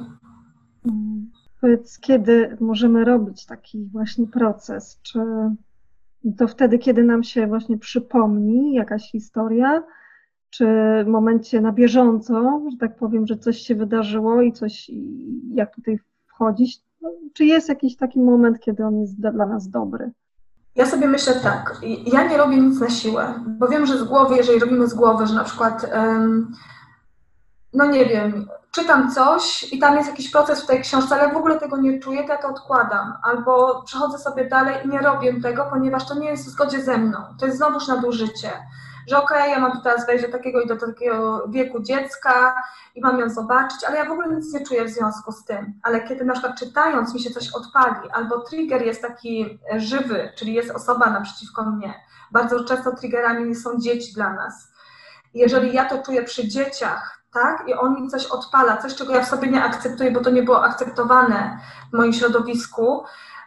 Powiedz, kiedy możemy robić taki właśnie proces? Czy to wtedy, kiedy nam się właśnie przypomni jakaś historia, czy w momencie na bieżąco, że tak powiem, że coś się wydarzyło i coś, jak tutaj wchodzić, no, czy jest jakiś taki moment, kiedy on jest dla nas dobry? Ja sobie myślę tak, ja nie robię nic na siłę, bo wiem, że z głowy, jeżeli robimy z głowy, że na przykład, no nie wiem, czytam coś i tam jest jakiś proces w tej książce, ale w ogóle tego nie czuję, to ja to odkładam. Albo przechodzę sobie dalej i nie robię tego, ponieważ to nie jest w zgodzie ze mną. To jest znowuż nadużycie. Że okej, okay, ja mam teraz wejść do takiego i do takiego wieku dziecka i mam ją zobaczyć, ale ja w ogóle nic nie czuję w związku z tym. Ale kiedy na przykład czytając mi się coś odpali, albo trigger jest taki żywy, czyli jest osoba naprzeciwko mnie. Bardzo często triggerami są dzieci dla nas. Jeżeli ja to czuję przy dzieciach, tak? I on mi coś odpala, coś, czego ja w sobie nie akceptuję, bo to nie było akceptowane w moim środowisku,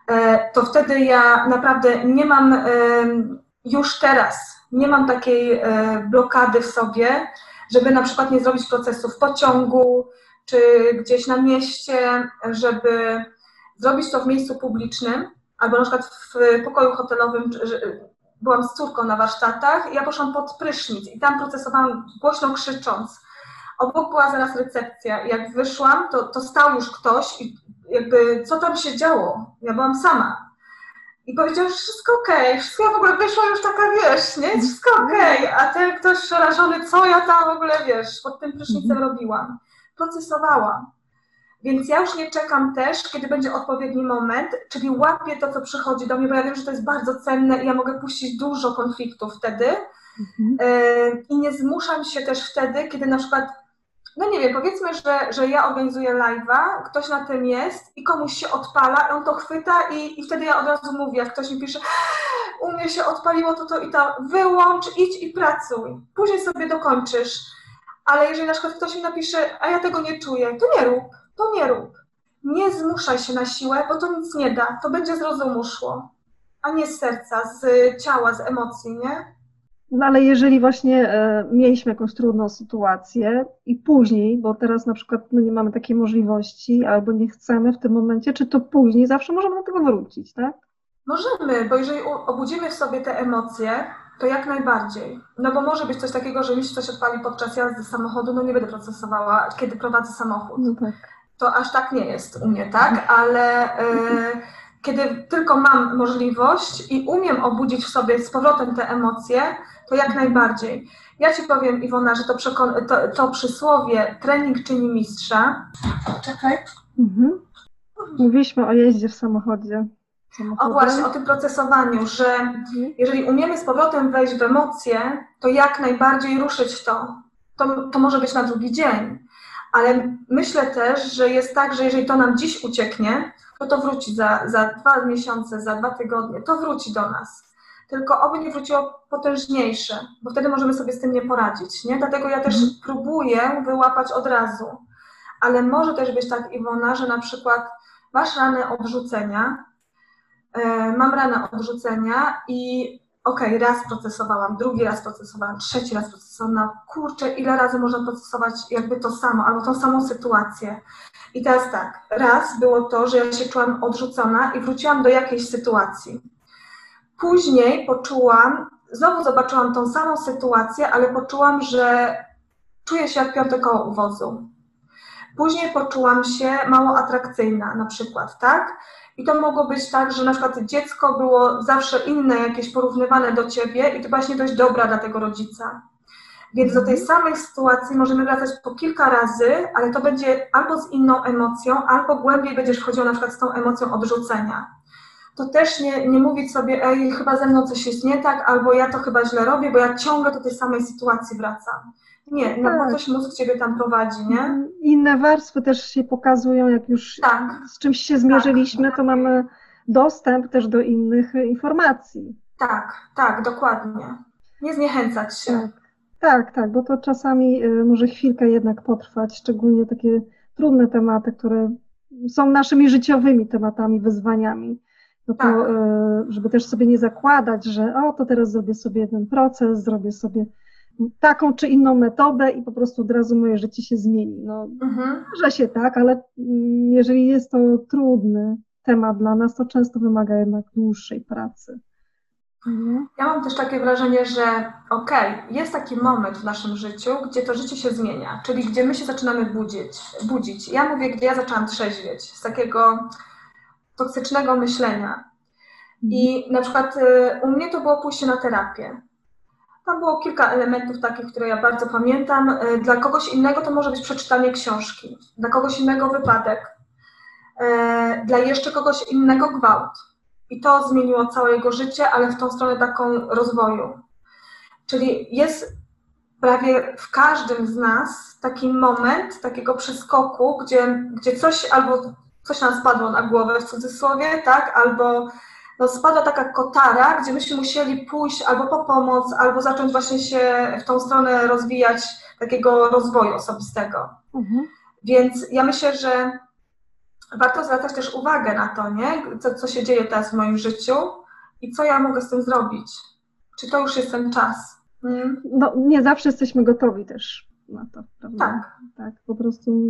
e, to wtedy ja naprawdę nie mam już teraz, nie mam takiej e, blokady w sobie, żeby na przykład nie zrobić procesu w pociągu, czy gdzieś na mieście, żeby zrobić to w miejscu publicznym, albo na przykład w pokoju hotelowym, byłam z córką na warsztatach, ja poszłam pod prysznic i tam procesowałam głośno krzycząc, Obok była zaraz recepcja. Jak wyszłam, to, to stał już ktoś i jakby co tam się działo? Ja byłam sama. I powiedział, że wszystko okej, okay. wszystko ja w ogóle wyszła już taka, wiesz, nie? Wszystko okej, okay. a ten ktoś przerażony, co ja tam w ogóle, wiesz, pod tym prysznicem mhm. robiłam. Procesowałam. Więc ja już nie czekam też, kiedy będzie odpowiedni moment, czyli łapię to, co przychodzi do mnie, bo ja wiem, że to jest bardzo cenne i ja mogę puścić dużo konfliktów wtedy. Mhm. Yy, I nie zmuszam się też wtedy, kiedy na przykład no nie wiem, powiedzmy, że, że ja organizuję live'a, ktoś na tym jest i komuś się odpala, on to chwyta i, i wtedy ja od razu mówię, jak ktoś mi pisze, u mnie się odpaliło to, to i to, wyłącz, idź i pracuj, później sobie dokończysz. Ale jeżeli na przykład ktoś mi napisze, a ja tego nie czuję, to nie rób, to nie rób. Nie zmuszaj się na siłę, bo to nic nie da, to będzie z rozumu szło, a nie z serca, z ciała, z emocji, nie? No ale jeżeli właśnie e, mieliśmy jakąś trudną sytuację i później, bo teraz na przykład no, nie mamy takiej możliwości albo nie chcemy w tym momencie, czy to później zawsze możemy do tego wrócić, tak? Możemy, bo jeżeli obudzimy w sobie te emocje, to jak najbardziej. No bo może być coś takiego, że mi się coś odpali podczas jazdy samochodu, no nie będę procesowała, kiedy prowadzę samochód. No tak. To aż tak nie jest u mnie, tak? Ale... Y kiedy tylko mam możliwość i umiem obudzić w sobie z powrotem te emocje, to jak najbardziej. Ja Ci powiem, Iwona, że to, to, to przysłowie trening czyni mistrza. Czekaj. Mhm. Mówiliśmy o jeździe w samochodzie. O właśnie, o tym procesowaniu, że mhm. jeżeli umiemy z powrotem wejść w emocje, to jak najbardziej ruszyć to. To, to może być na drugi dzień. Ale myślę też, że jest tak, że jeżeli to nam dziś ucieknie, to to wróci za, za dwa miesiące, za dwa tygodnie, to wróci do nas. Tylko oby nie wróciło potężniejsze, bo wtedy możemy sobie z tym nie poradzić. Nie? Dlatego ja też mhm. próbuję wyłapać od razu. Ale może też być tak, Iwona, że na przykład masz ranę odrzucenia, yy, mam ranę odrzucenia i okej, okay, raz procesowałam, drugi raz procesowałam, trzeci raz procesowałam, no kurczę, ile razy można procesować jakby to samo, albo tą samą sytuację. I teraz tak, raz było to, że ja się czułam odrzucona i wróciłam do jakiejś sytuacji. Później poczułam, znowu zobaczyłam tą samą sytuację, ale poczułam, że czuję się jak piąte koło uwozu. Później poczułam się mało atrakcyjna na przykład, tak? I to mogło być tak, że na przykład dziecko było zawsze inne, jakieś porównywane do ciebie i ty byłaś nie dość dobra dla tego rodzica. Więc do tej mhm. samej sytuacji możemy wracać po kilka razy, ale to będzie albo z inną emocją, albo głębiej będziesz wchodził na przykład z tą emocją odrzucenia. To też nie, nie mówić sobie, ej, chyba ze mną coś jest nie tak, albo ja to chyba źle robię, bo ja ciągle do tej samej sytuacji wracam. Nie, no tak. bo coś mózg ciebie tam prowadzi, nie? Mhm. Inne warstwy też się pokazują, jak już tak. z czymś się zmierzyliśmy, tak. to mamy dostęp też do innych informacji. Tak, tak, dokładnie. Nie zniechęcać się. Tak. Tak, tak, bo to czasami y, może chwilkę jednak potrwać, szczególnie takie trudne tematy, które są naszymi życiowymi tematami, wyzwaniami. No to, tak. Y, żeby też sobie nie zakładać, że o, to teraz zrobię sobie ten proces, zrobię sobie taką czy inną metodę i po prostu od razu moje życie się zmieni. No, mhm. może się tak, ale mm, jeżeli jest to trudny temat dla nas, to często wymaga jednak dłuższej pracy. Mhm. Ja mam też takie wrażenie, że okej, okay, jest taki moment w naszym życiu, gdzie to życie się zmienia, czyli gdzie my się zaczynamy budzić. budzić. Ja mówię, gdzie ja zaczęłam trzeźwieć, z takiego toksycznego myślenia. I mhm. na przykład y, u mnie to było pójście na terapię. Tam było kilka elementów takich, które ja bardzo pamiętam. Y, dla kogoś innego to może być przeczytanie książki, dla kogoś innego wypadek, y, dla jeszcze kogoś innego gwałt i to zmieniło całe jego życie, ale w tą stronę taką rozwoju. Czyli jest prawie w każdym z nas taki moment takiego przeskoku, gdzie, gdzie coś albo coś nam spadło na głowę w cudzysłowie, tak, albo no, spadła taka kotara, gdzie myśmy musieli pójść albo po pomoc, albo zacząć właśnie się w tą stronę rozwijać takiego rozwoju osobistego. Mhm. Więc ja myślę, że warto zwracać też uwagę na to, nie? Co, co się dzieje teraz w moim życiu i co ja mogę z tym zrobić. Czy to już jest ten czas? Hmm? No, nie zawsze jesteśmy gotowi też na to, prawda? Tak. Tak, po prostu,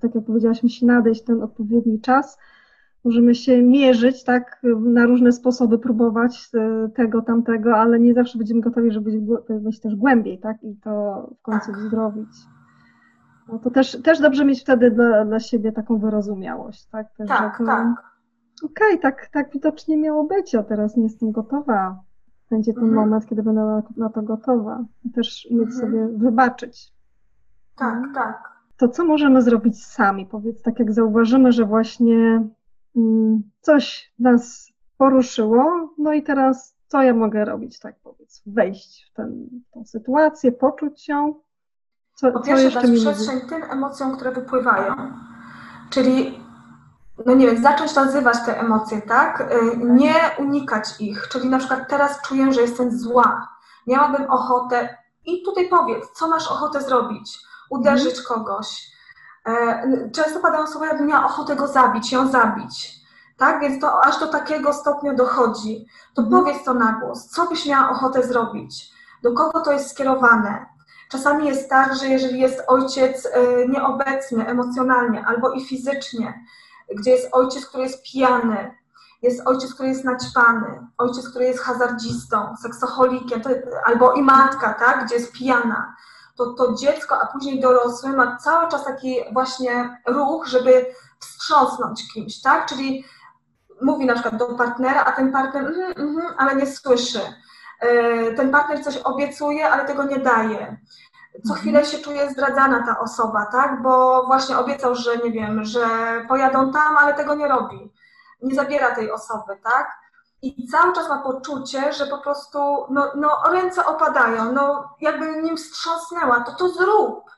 tak jak powiedziałaś, musi nadejść ten odpowiedni czas. Możemy się mierzyć, tak, na różne sposoby próbować e, tego, tamtego, ale nie zawsze będziemy gotowi, żeby wejść też głębiej, tak, i to w końcu tak. wzdrowić. No to też, też dobrze mieć wtedy dla, dla siebie taką wyrozumiałość, tak? Też, tak, to, tak. Okej, okay, tak, tak widocznie miało być, a teraz nie jestem gotowa. Będzie ten mhm. moment, kiedy będę na, na, to gotowa. I też umieć mhm. sobie wybaczyć. Tak, mhm. tak. To co możemy zrobić sami? Powiedz, tak jak zauważymy, że właśnie coś nas poruszyło, no i teraz co ja mogę robić, tak powiedz, wejść w ten, tą sytuację, poczuć ją, co, po pierwsze dać przestrzeń tym emocjom, które wypływają. Czyli, no nie wiem, zacząć nazywać te emocje, tak? Y, nie unikać ich. Czyli na przykład teraz czuję, że jestem zła. Miałabym ochotę i tutaj powiedz, co masz ochotę zrobić? Uderzyć mhm. kogoś. E, często padają słowa, jakbym miała ochotę go zabić, ją zabić. Tak? Więc to aż do takiego stopnia dochodzi. To mhm. powiedz to na głos. Co byś miała ochotę zrobić? Do kogo to jest skierowane? Czasami jest tak, że jeżeli jest ojciec e, nieobecny emocjonalnie albo i fizycznie, gdzie jest ojciec, który jest pijany, jest ojciec, który jest naćpany, ojciec, który jest hazardzistą, seksoholikiem, to, albo i matka, tak, gdzie jest pijana, to to dziecko, a później dorosły ma cały czas taki właśnie ruch, żeby wstrząsnąć kimś, tak? Czyli mówi na przykład do partnera, a ten partner, mm, mm, ale nie słyszy. E, ten partner coś obiecuje, ale tego nie daje. Co chwilę się czuje zdradzana ta osoba, tak? Bo właśnie obiecał, że nie wiem, że pojadą tam, ale tego nie robi. Nie zabiera tej osoby, tak? I cały czas ma poczucie, że po prostu no, no, ręce opadają, no jakby nim wstrząsnęła, to to zrób.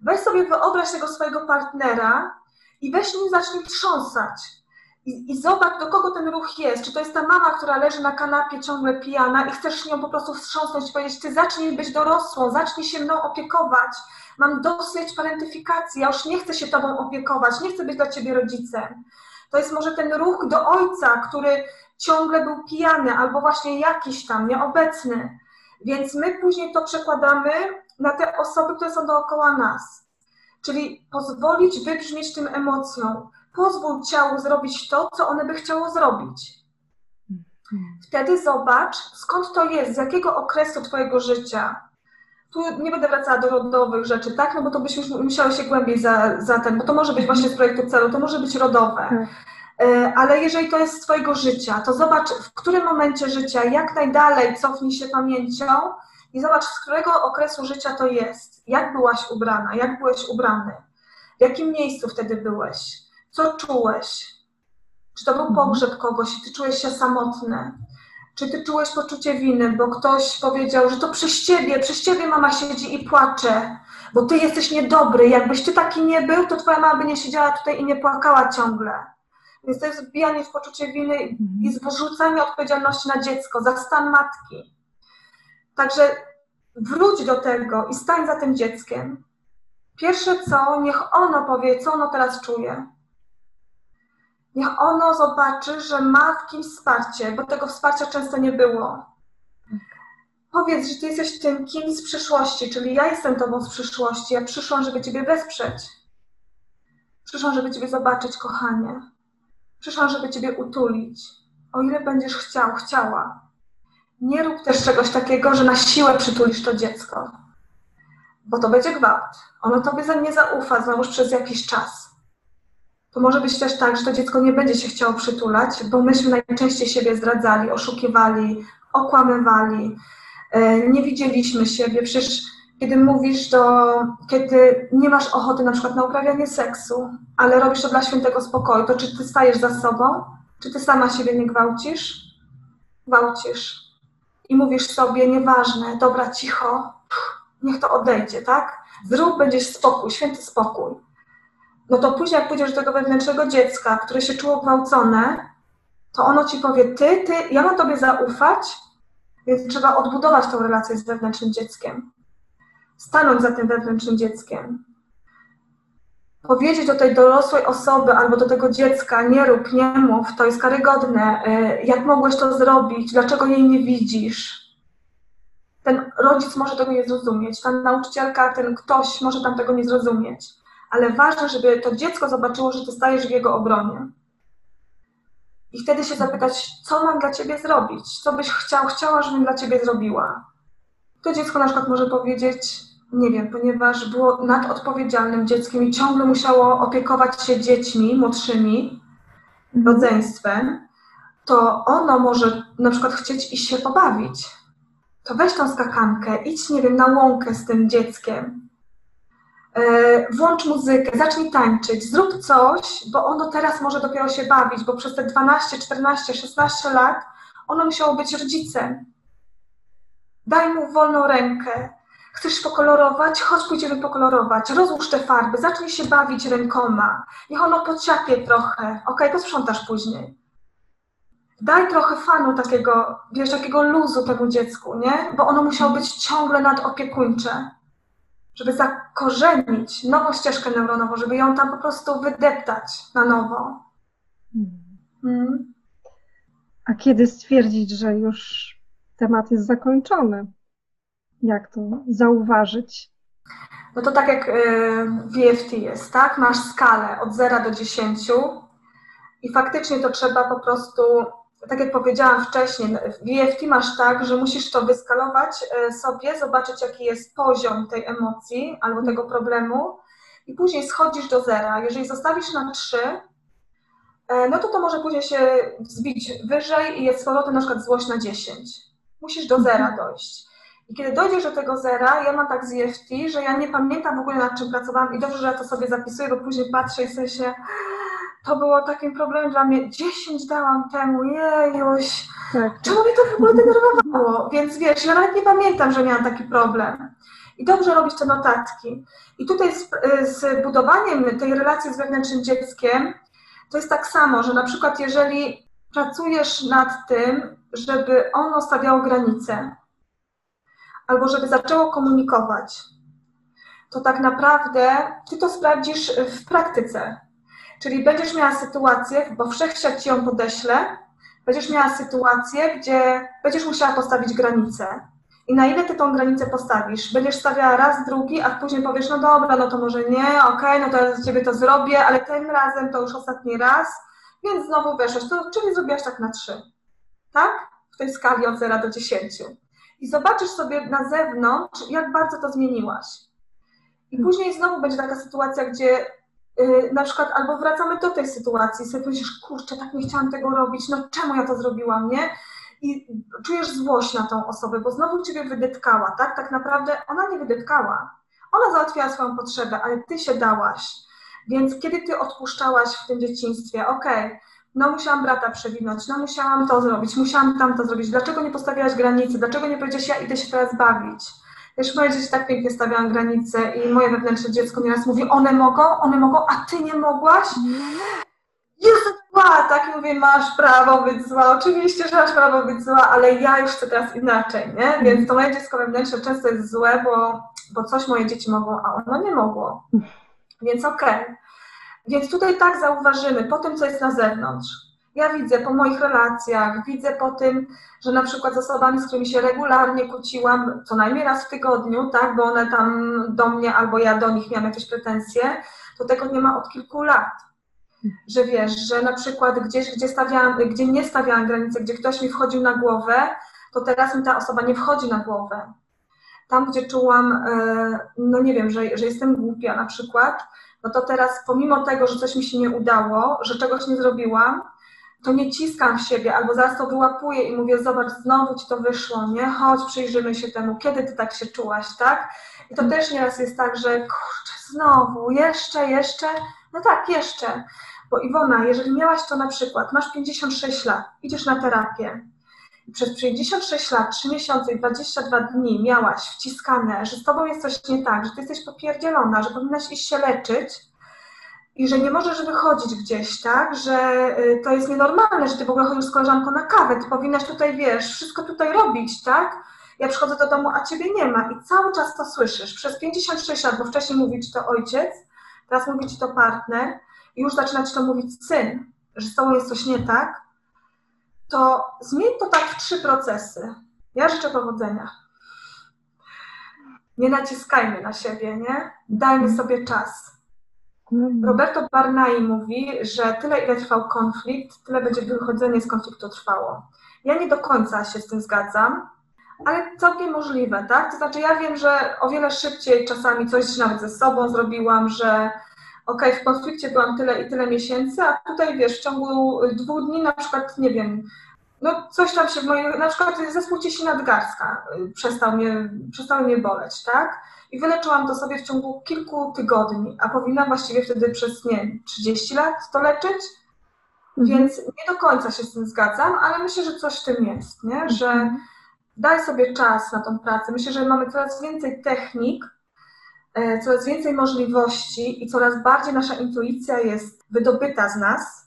Weź sobie wyobraź tego swojego partnera i weź nim zacznij trząsać i, I, zobacz, do kogo ten ruch jest. Czy to jest ta mama, która leży na kanapie ciągle pijana i chcesz nią po prostu wstrząsnąć i powiedzieć, ty zacznij być dorosłą, zacznij się mną opiekować. Mam dosyć parentyfikacji, ja już nie chcę się tobą opiekować, nie chcę być dla ciebie rodzicem. To jest może ten ruch do ojca, który ciągle był pijany albo właśnie jakiś tam nieobecny. Więc my później to przekładamy na te osoby, które są dookoła nas. Czyli pozwolić wybrzmieć tym emocjom, pozwól ciału zrobić to, co one by chciało zrobić. Wtedy zobacz, skąd to jest, z jakiego okresu Twojego życia. Tu nie będę wracała do rodowych rzeczy, tak? No bo to byśmy musiały się głębiej za, za ten, bo to może być właśnie z projektu celu, to może być rodowe. E, ale jeżeli to jest z Twojego życia, to zobacz, w którym momencie życia, jak najdalej cofnij się pamięcią i zobacz, z którego okresu życia to jest. Jak byłaś ubrana, jak byłeś ubrany, w jakim miejscu wtedy byłeś co czułeś? Czy to był mhm. pogrzeb kogoś i ty czułeś się samotny? Czy ty czułeś poczucie winy, bo ktoś powiedział, że to przez ciebie, przez ciebie mama siedzi i płacze, bo ty jesteś niedobry. Jakbyś ty taki nie był, to twoja mama by nie siedziała tutaj i nie płakała ciągle. Więc to jest wbijanie w poczucie winy i mhm. zrzucanie odpowiedzialności na dziecko za stan matki. Także wróć do tego i stań za tym dzieckiem. Pierwsze co, niech ono powie, co ono teraz czuje. Niech ono zobaczy, że ma w kimś wsparcie, bo tego wsparcia często nie było. Powiedz, że ty jesteś tym kimś z przyszłości, czyli ja jestem tobą z przyszłości. Ja przyszłam, żeby ciebie wesprzeć. Przyszłam, żeby ciebie zobaczyć, kochanie. Przyszłam, żeby ciebie utulić. O ile będziesz chciał, chciała. Nie rób też czegoś takiego, że na siłę przytulisz to dziecko. Bo to będzie gwałt. Ono tobie nie zaufa znowuż przez jakiś czas to może być też tak, że to dziecko nie będzie się chciało przytulać, bo myśmy najczęściej siebie zdradzali, oszukiwali, okłamywali, e, nie widzieliśmy siebie. Przecież kiedy mówisz do, kiedy nie masz ochoty na przykład na uprawianie seksu, ale robisz to dla świętego spokoju, to czy ty stajesz za sobą? Czy ty sama siebie nie gwałcisz? Gwałcisz. I mówisz sobie, nieważne, dobra, cicho, niech to odejdzie, tak? Zrób, będziesz spokój, święty spokój no to później jak pójdziesz do tego wewnętrznego dziecka, które się czuło gwałcone, to ono ci powie, ty, ty, ja mam tobie zaufać, więc trzeba odbudować tą relację z wewnętrznym dzieckiem. Stanąć za tym wewnętrznym dzieckiem. Powiedzieć do tej dorosłej osoby albo do tego dziecka, nie rób, nie mów, to jest karygodne, y, jak mogłeś to zrobić, dlaczego jej nie widzisz. Ten rodzic może tego nie zrozumieć, ta nauczycielka, ten ktoś może tam tego nie zrozumieć ale ważne, żeby to dziecko zobaczyło, że ty stajesz w jego obronie. I wtedy się zapytać, co mam dla ciebie zrobić? Co byś chciał, chciała, żebym dla ciebie zrobiła? To dziecko na przykład może powiedzieć, nie wiem, ponieważ było nadodpowiedzialnym dzieckiem i ciągle musiało opiekować się dziećmi młodszymi, mhm. rodzeństwem, to ono może na przykład chcieć iść się pobawić. To weź tą skakankę, idź, nie wiem, na łąkę z tym dzieckiem E, włącz muzykę, zacznij tańczyć, zrób coś, bo ono teraz może dopiero się bawić, bo przez te 12, 14, 16 lat ono musiało być rodzicem. Daj mu wolną rękę. Chcesz pokolorować? Chodź, pójdziemy pokolorować. Rozłóż te farby, zacznij się bawić rękoma. Niech ono pociapie trochę. Ok, posprzątasz później. Daj trochę fanu takiego, wiesz, takiego luzu temu dziecku, nie? Bo ono musiało być ciągle nadopiekuńcze żeby zakorzenić nową ścieżkę neuronową, żeby ją tam po prostu wydeptać na nowo. Hmm. A kiedy stwierdzić, że już temat jest zakończony? Jak to zauważyć? No to tak jak w EFT jest, tak? Masz skalę od 0 do 10 i faktycznie to trzeba po prostu tak jak powiedziałam wcześniej, w EFT masz tak, że musisz to wyskalować e, sobie, zobaczyć jaki jest poziom tej emocji albo tego problemu i później schodzisz do zera. Jeżeli zostawisz na 3, e, no to to może później się wzbić wyżej i jest z powrotem na przykład złość na 10. Musisz do zera mhm. dojść. I kiedy dojdziesz do tego zera, ja mam tak z EFT, że ja nie pamiętam w ogóle nad czym pracowałam i dobrze, że ja to sobie zapisuję, bo później patrzę i w sensie to było takim problemem dla mnie. 10 dałam temu, jejuś. Tak. Czemu mnie to w ogóle denerwowało? Więc wiesz, ja nawet nie pamiętam, że miałam taki problem. I dobrze robić te notatki. I tutaj z, z budowaniem tej relacji z wewnętrznym dzieckiem, to jest tak samo, że na przykład jeżeli pracujesz nad tym, żeby ono stawiało granice, albo żeby zaczęło komunikować, to tak naprawdę ty to sprawdzisz w praktyce. Czyli będziesz miała sytuację, bo wszechświat ci ją podeśle, będziesz miała sytuację, gdzie będziesz musiała postawić granicę. I na ile ty tą granicę postawisz? Będziesz stawiała raz, drugi, a później powiesz, no dobra, no to może nie, okej, okay, no to ja z ciebie to zrobię, ale tym razem to już ostatni raz, więc znowu weszłeś. To czyli zrobiłaś tak na trzy. Tak? W tej skali od 0 do 10. I zobaczysz sobie na zewnątrz, jak bardzo to zmieniłaś. I później znowu będzie taka sytuacja, gdzie yy, na przykład albo wracamy do tej sytuacji, sobie myślisz, kurczę, tak nie chciałam tego robić, no czemu ja to zrobiłam, nie? I czujesz złość na tą osobę, bo znowu ciebie wydetkała, tak? Tak naprawdę ona nie wydetkała. Ona załatwiała swoją potrzebę, ale ty się dałaś. Więc kiedy ty odpuszczałaś w tym dzieciństwie, okej, okay, no musiałam brata przewinąć, no musiałam to zrobić, musiałam tamto zrobić, dlaczego nie postawiłaś granicy, dlaczego nie powiedziałaś, ja idę się teraz bawić. Wiesz, moje dzieci tak pięknie stawiałam granice i moje wewnętrzne dziecko nieraz mówi, one mogą, one mogą, a ty nie mogłaś? Jestem zła, tak i mówię, masz prawo być zła, oczywiście, że masz prawo być zła, ale ja już chcę teraz inaczej, nie? Więc to moje dziecko wewnętrzne często jest złe, bo, bo coś moje dzieci mogą, a ono nie mogło. Więc okej. Okay. Więc tutaj tak zauważymy po tym, co jest na zewnątrz. Ja widzę po moich relacjach, widzę po tym, że na przykład z osobami, z którymi się regularnie kłóciłam, co najmniej raz w tygodniu, tak, bo one tam do mnie albo ja do nich miałam jakieś pretensje, to tego nie ma od kilku lat. Że wiesz, że na przykład gdzieś, gdzie, stawiałam, gdzie nie stawiałam granicy, gdzie ktoś mi wchodził na głowę, to teraz mi ta osoba nie wchodzi na głowę. Tam, gdzie czułam, e, no nie wiem, że, że jestem głupia na przykład, no to teraz pomimo tego, że coś mi się nie udało, że czegoś nie zrobiłam, to nie ciskam w siebie, albo zaraz to wyłapuję i mówię, zobacz, znowu ci to wyszło, nie? Chodź, przyjrzymy się temu, kiedy ty tak się czułaś, tak? I to też nieraz jest tak, że kurczę, znowu, jeszcze, jeszcze, no tak, jeszcze. Bo Iwona, jeżeli miałaś to na przykład, masz 56 lat, idziesz na terapię, przez 56 lat, 3 miesiące i 22 dni miałaś wciskane, że z tobą jest coś nie tak, że ty jesteś popierdzielona, że powinnaś iść się leczyć i że nie możesz wychodzić gdzieś, tak, że y, to jest nienormalne, że ty w ogóle chodzisz z koleżanką na kawę, ty powinnaś tutaj, wiesz, wszystko tutaj robić, tak? Ja przychodzę do domu, a ciebie nie ma i cały czas to słyszysz. Przez 56 lat, bo wcześniej mówi ci to ojciec, teraz mówi ci to partner i już zaczyna ci to mówić syn, że z tobą jest coś nie tak, to zmień to tak w trzy procesy. Ja życzę powodzenia. Nie naciskajmy na siebie, nie? Dajmy sobie czas. Mhm. Roberto Barnai mówi, że tyle, ile trwał konflikt, tyle będzie wychodzenie z konfliktu trwało. Ja nie do końca się z tym zgadzam, ale całkiem możliwe, tak? To znaczy, ja wiem, że o wiele szybciej czasami coś nawet ze sobą zrobiłam, że ok, w konflikcie byłam tyle i tyle miesięcy, a tutaj wiesz, w ciągu dwóch dni na przykład, nie wiem, no coś tam się w moim, na przykład zespół ciesi nadgarstka y, przestał mnie, przestał mnie boleć, tak? I wyleczyłam to sobie w ciągu kilku tygodni, a powinnam właściwie wtedy przez, nie 30 lat to leczyć, mhm. więc nie do końca się z tym zgadzam, ale myślę, że coś w tym jest, nie? Że mhm. daj sobie czas na tą pracę. Myślę, że mamy coraz więcej technik, e, coraz więcej możliwości i coraz bardziej nasza intuicja jest wydobyta z nas,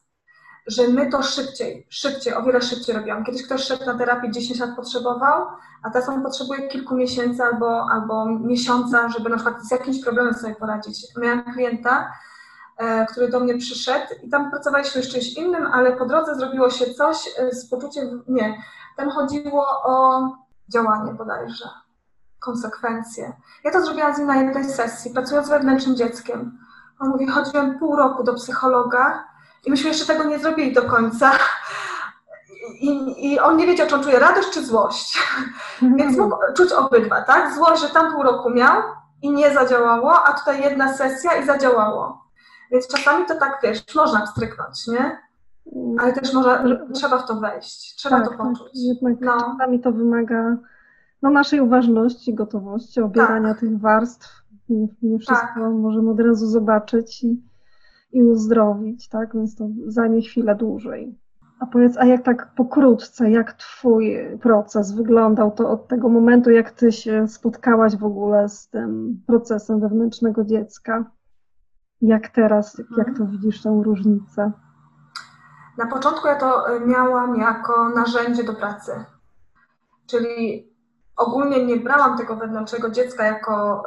że my to szybciej, szybciej, o wiele szybciej robiłam. Kiedyś ktoś szedł na terapię 10 lat potrzebował, a teraz on potrzebuje kilku miesięcy albo, albo miesiąca, żeby na przykład z jakimś problemem sobie poradzić. Miałam klienta, e, który do mnie przyszedł i tam pracowaliśmy z czymś innym, ale po drodze zrobiło się coś e, z poczuciem, nie, tam chodziło o działanie bodajże, konsekwencje. Ja to zrobiłam z nim na jednej sesji, pracując z wewnętrznym dzieckiem. On mówi, chodziłem pół roku do psychologa, i myśmy jeszcze tego nie zrobili do końca. I, I, on nie wiedział, czy on czuje radość czy złość. Więc mógł czuć obydwa, tak? Złość, że tam pół roku miał i nie zadziałało, a tutaj jedna sesja i zadziałało. Więc czasami to tak, wiesz, można wstryknąć, nie? Ale też może, trzeba w to wejść, trzeba tak, to poczuć. Tak, jednak no. czasami to wymaga no, naszej uważności, gotowości, obierania tak. tych warstw. Nie, nie wszystko tak. możemy od razu zobaczyć i, i uzdrowić, tak? Więc to zajmie chwilę dłużej. A powiedz, a jak tak pokrótce, jak Twój proces wyglądał to od tego momentu, jak Ty się spotkałaś w ogóle z tym procesem wewnętrznego dziecka? Jak teraz, jak to widzisz tę różnicę? Na początku ja to miałam jako narzędzie do pracy. Czyli ogólnie nie brałam tego wewnętrznego dziecka jako,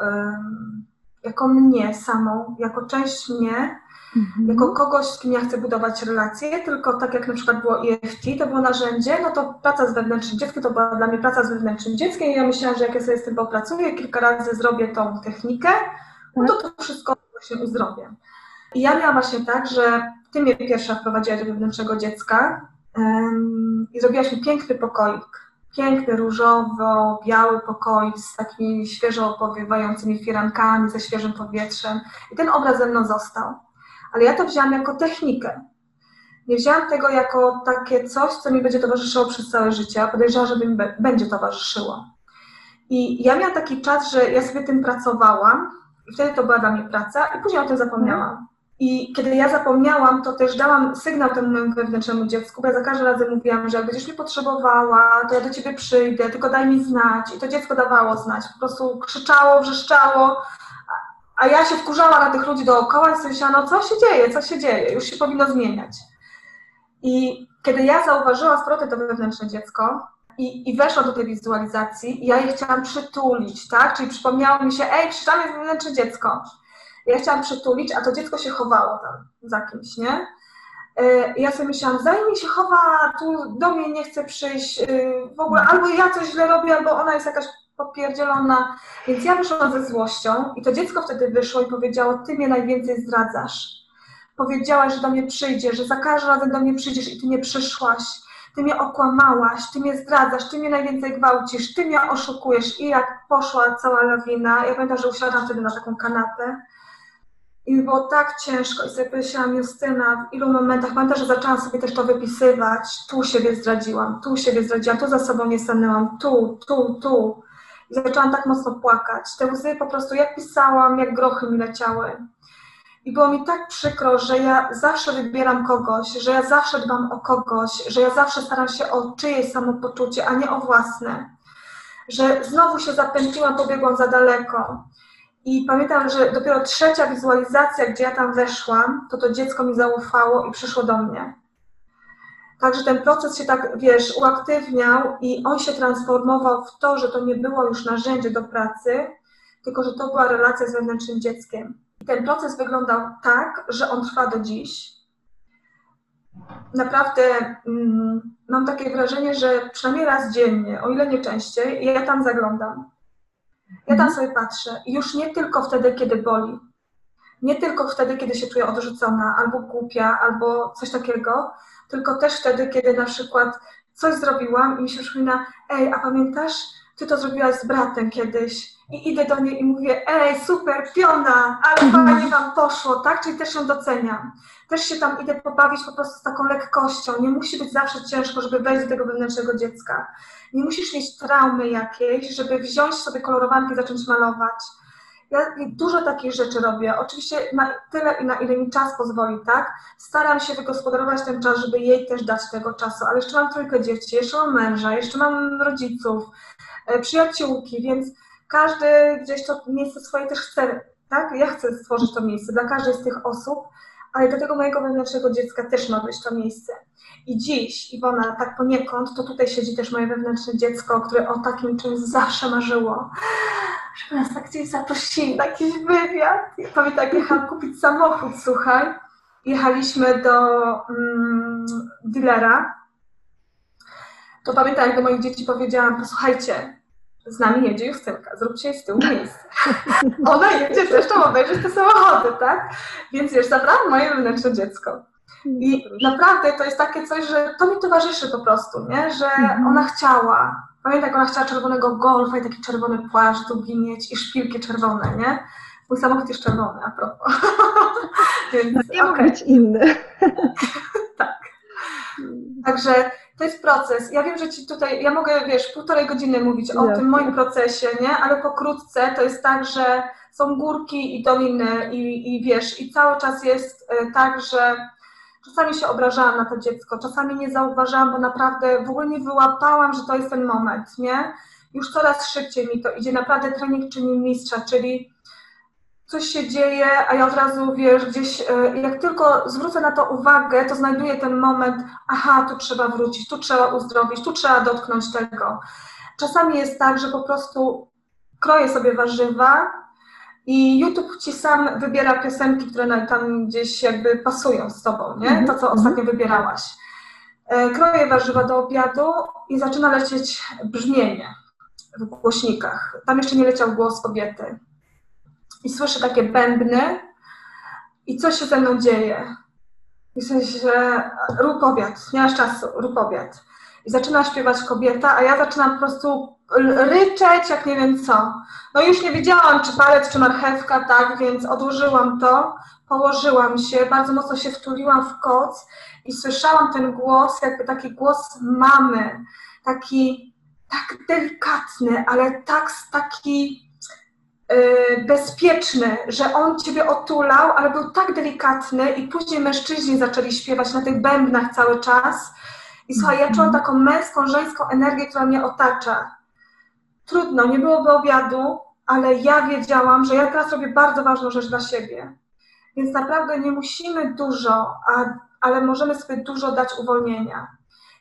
jako mnie samą, jako część mnie, mhm. jako kogoś, z kim ja chcę budować relacje, tylko tak jak na przykład było EFT, to było narzędzie, no to praca z wewnętrznym dzieckiem, to była dla mnie praca z wewnętrznym dzieckiem i ja myślałam, że jak ja sobie z tym popracuję, kilka razy zrobię tą technikę, no to to wszystko się uzdrowię. I ja miałam właśnie tak, że ty mnie pierwsza wprowadziłaś do wewnętrznego dziecka um, i zrobiłaś mi piękny pokoik. Piękny, różowo-biały pokoik z takimi świeżo opowiewającymi firankami, ze świeżym powietrzem. I ten obraz ze mną został. Ale ja to wzięłam jako technikę. Nie wzięłam tego jako takie coś, co mi będzie towarzyszyło przez całe życie, a że mi będzie towarzyszyło. I ja miałam taki czas, że ja sobie tym pracowałam i wtedy to była dla mnie praca i później o tym zapomniałam. I kiedy ja zapomniałam, to też dałam sygnał temu mojemu wewnętrznemu dziecku, bo ja za każdym razem mówiłam, że jak będziesz mnie potrzebowała, to ja do ciebie przyjdę, tylko daj mi znać. I to dziecko dawało znać, po prostu krzyczało, wrzeszczało, a ja się wkurzała na tych ludzi dookoła i sobie myślałam, no co się dzieje, co się dzieje, już się powinno zmieniać. I kiedy ja zauważyłam z to wewnętrzne dziecko i, i weszłam do tej wizualizacji, ja je chciałam przytulić, tak? Czyli przypomniało mi się, ej, tam jest wewnętrzne dziecko ja chciałam przytulić, a to dziecko się chowało tam za kimś, nie? E, ja sobie myślałam, zanim się chowa, tu do mnie nie chce przyjść, y, w ogóle albo ja coś źle robię, albo ona jest jakaś popierdzielona. Więc ja wyszłam ze złością i to dziecko wtedy wyszło i powiedziało, ty mnie najwięcej zdradzasz. Powiedziałaś, że do mnie przyjdziesz, że za każdym razem do mnie przyjdziesz i ty nie przyszłaś. Ty mnie okłamałaś, ty mnie zdradzasz, ty mnie najwięcej gwałcisz, ty mnie oszukujesz. I jak poszła cała lawina, ja pamiętam, że usiadłam wtedy na taką kanapę i mi było tak ciężko i sobie pomyślałam, Justyna, w ilu momentach, pamiętam, że zaczęłam sobie też to wypisywać, tu siebie zdradziłam, tu siebie zdradziłam, tu za sobą nie stanęłam, tu, tu, tu. Zaczęłam tak mocno płakać. Te łzy po prostu, jak pisałam, jak grochy mi leciały. I było mi tak przykro, że ja zawsze wybieram kogoś, że ja zawsze dbam o kogoś, że ja zawsze staram się o czyjeś samopoczucie, a nie o własne. Że znowu się zapętliłam, pobiegłam za daleko. I pamiętam, że dopiero trzecia wizualizacja, gdzie ja tam weszłam, to to dziecko mi zaufało i przyszło do mnie. Także ten proces się tak, wiesz, uaktywniał i on się transformował w to, że to nie było już narzędzie do pracy, tylko że to była relacja z wewnętrznym dzieckiem. I ten proces wyglądał tak, że on trwa do dziś. Naprawdę mm, mam takie wrażenie, że przynajmniej raz dziennie, o ile nie częściej, ja tam zaglądam. Ja tam mhm. sobie patrzę i już nie tylko wtedy, kiedy boli, nie tylko wtedy, kiedy się czuję odrzucona, albo głupia, albo coś takiego, tylko też wtedy, kiedy na przykład coś zrobiłam i mi się przypomina, ej, a pamiętasz, ty to zrobiłaś z bratem kiedyś i idę do niej i mówię, ej, super, piona, ale mhm. fajnie wam poszło, tak? Czyli też ją doceniam. Też się tam idę pobawić po prostu z taką lekkością. Nie musi być zawsze ciężko, żeby wejść do tego wewnętrznego dziecka. Nie musisz mieć traumy jakiejś, żeby wziąć sobie kolorowankę i zacząć malować. Ja dużo takich rzeczy robię. Oczywiście na tyle, na ile mi czas pozwoli, tak? Staram się wygospodarować ten czas, żeby jej też dać tego czasu, ale jeszcze mam trójkę dzieci, jeszcze mam męża, jeszcze mam rodziców, e, przyjaciółki, więc każdy gdzieś to miejsce swoje też chce, tak? Ja chcę stworzyć to miejsce dla każdej z tych osób, ale do tego mojego wewnętrznego dziecka też ma być to miejsce. I dziś, Iwona, tak poniekąd, to tutaj siedzi też moje wewnętrzne dziecko, które o takim czymś zawsze marzyło. Żeby nas tak gdzieś zaprosili na jakiś wywiad. Ja pamiętam, jak jechałam kupić samochód, słuchaj. Jechaliśmy do mm, dealera. To pamiętam, jak do moich dzieci powiedziałam, posłuchajcie, z nami jedzie Justynka, zróbcie jej z tyłu miejsce. Ona jedzie też tam obejrzeć te samochody, tak? Więc wiesz, zabrałam moje wewnętrzne dziecko. I naprawdę to jest takie coś, że to mi towarzyszy po prostu, nie? Że mhm. ona chciała. Pamiętam, jak ona chciała czerwonego golfa i taki czerwony płaszcz długi mieć i szpilki czerwone, nie? Mój samochód jest czerwony, a propos. Więc, nie okay. mógł być inny. tak. Także to jest proces. Ja wiem, że ci tutaj, ja mogę, wiesz, półtorej godziny mówić o tym moim procesie, nie? Ale pokrótce to jest tak, że są górki i doliny i, i wiesz, i cały czas jest e, tak, że czasami się obrażałam na to dziecko, czasami nie zauważałam, bo naprawdę w ogóle nie wyłapałam, że to jest ten moment, nie? Już coraz szybciej mi to idzie, naprawdę trening czyni mistrza, czyli coś się dzieje, a ja od razu, wiesz, gdzieś, e, jak tylko zwrócę na to uwagę, to znajduję ten moment, aha, tu trzeba wrócić, tu trzeba uzdrowić, tu trzeba dotknąć tego. Czasami jest tak, że po prostu kroję sobie warzywa i YouTube ci sam wybiera piosenki, które tam gdzieś jakby pasują z tobą, nie? Mhm. To, co ostatnio wybierałaś. E, kroję warzywa do obiadu i zaczyna lecieć brzmienie w głośnikach. Tam jeszcze nie leciał głos kobiety i słyszę takie bębny i coś się ze mną dzieje. I w sensie, rób obiad, nie masz czasu, rób obiad. I zaczyna śpiewać kobieta, a ja zaczynam po prostu ryczeć, jak nie wiem co. No już nie wiedziałam, czy palec, czy marchewka, tak, więc odłożyłam to, położyłam się, bardzo mocno się wtuliłam w koc i słyszałam ten głos, jakby taki głos mamy, taki tak delikatny, ale tak, taki bezpieczny, że on ciebie otulał, ale był tak delikatny i później mężczyźni zaczęli śpiewać na tych bębnach cały czas. I słuchaj, ja czułam taką męską, żeńską energię, która mnie otacza. Trudno, nie byłoby obiadu, ale ja wiedziałam, że ja teraz robię bardzo ważną rzecz dla siebie. Więc naprawdę nie musimy dużo, a, ale możemy sobie dużo dać uwolnienia.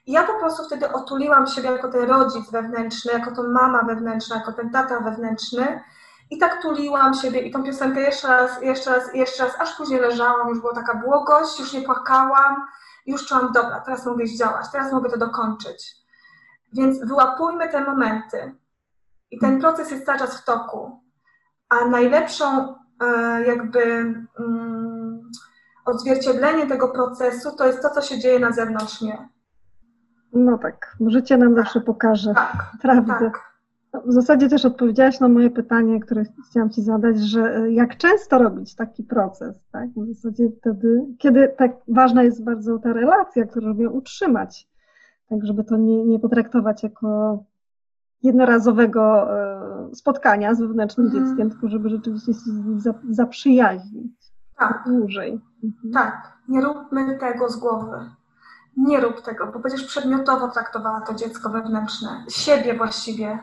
I ja po prostu wtedy otuliłam siebie jako ten rodzic wewnętrzny, jako to mama wewnętrzna, jako ten tata wewnętrzny i tak tuliłam siebie i tą piosenkę jeszcze raz, jeszcze raz, jeszcze raz, aż później leżałam, już była taka błogość, już nie płakałam, już czułam, dobra, teraz mogę iść działać, teraz mogę to dokończyć. Więc wyłapujmy te momenty. I ten proces jest cały czas w toku. A najlepszą e, jakby mm, odzwierciedlenie tego procesu to jest to, co się dzieje na zewnątrz mnie. No tak, życie nam zawsze pokaże tak, prawdę. Tak. W zasadzie też odpowiedziałaś na moje pytanie, które chciałam Ci zadać, że e, jak często robić taki proces, tak? W zasadzie wtedy, kiedy tak ważna jest bardzo ta relacja, którą robię utrzymać, tak żeby to nie, nie potraktować jako jednorazowego e, spotkania z wewnętrznym mhm. dzieckiem, tylko żeby rzeczywiście się zaprzyjaźnić tak. dłużej. Mhm. Tak, nie róbmy tego z głowy. Nie rób tego, bo będziesz przedmiotowo traktowała to dziecko wewnętrzne, siebie właściwie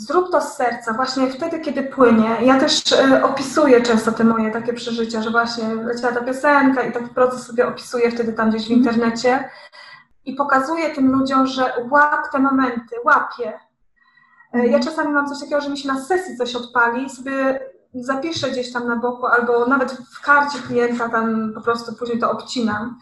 Zrób to z serca, właśnie wtedy, kiedy płynie. Ja też e, opisuję często te moje takie przeżycia, że właśnie leciała ta piosenka i taki proces sobie opisuję wtedy tam gdzieś w mhm. internecie i pokazuję tym ludziom, że łap te momenty, łapię. E, ja mhm. czasami mam coś takiego, że mi się na sesji coś odpali i sobie zapiszę gdzieś tam na boku albo nawet w karcie klienta tam po prostu później to obcinam.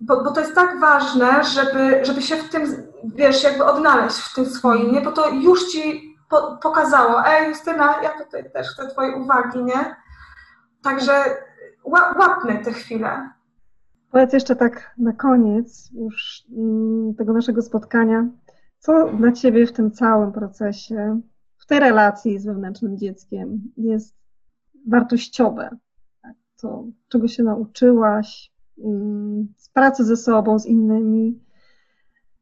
Bo, bo to jest tak ważne, żeby, żeby się w tym, wiesz, jakby odnaleźć w tym swoim, nie? Bo to już ci po, pokazało, ej Justyna, ja tutaj też chcę twojej uwagi, nie? Także łapmy te chwile. Powiedz jeszcze tak na koniec już mm, tego naszego spotkania, co dla Ciebie w tym całym procesie, w tej relacji z wewnętrznym dzieckiem jest wartościowe? Tak? Co, czego się nauczyłaś, z pracy ze sobą, z innymi.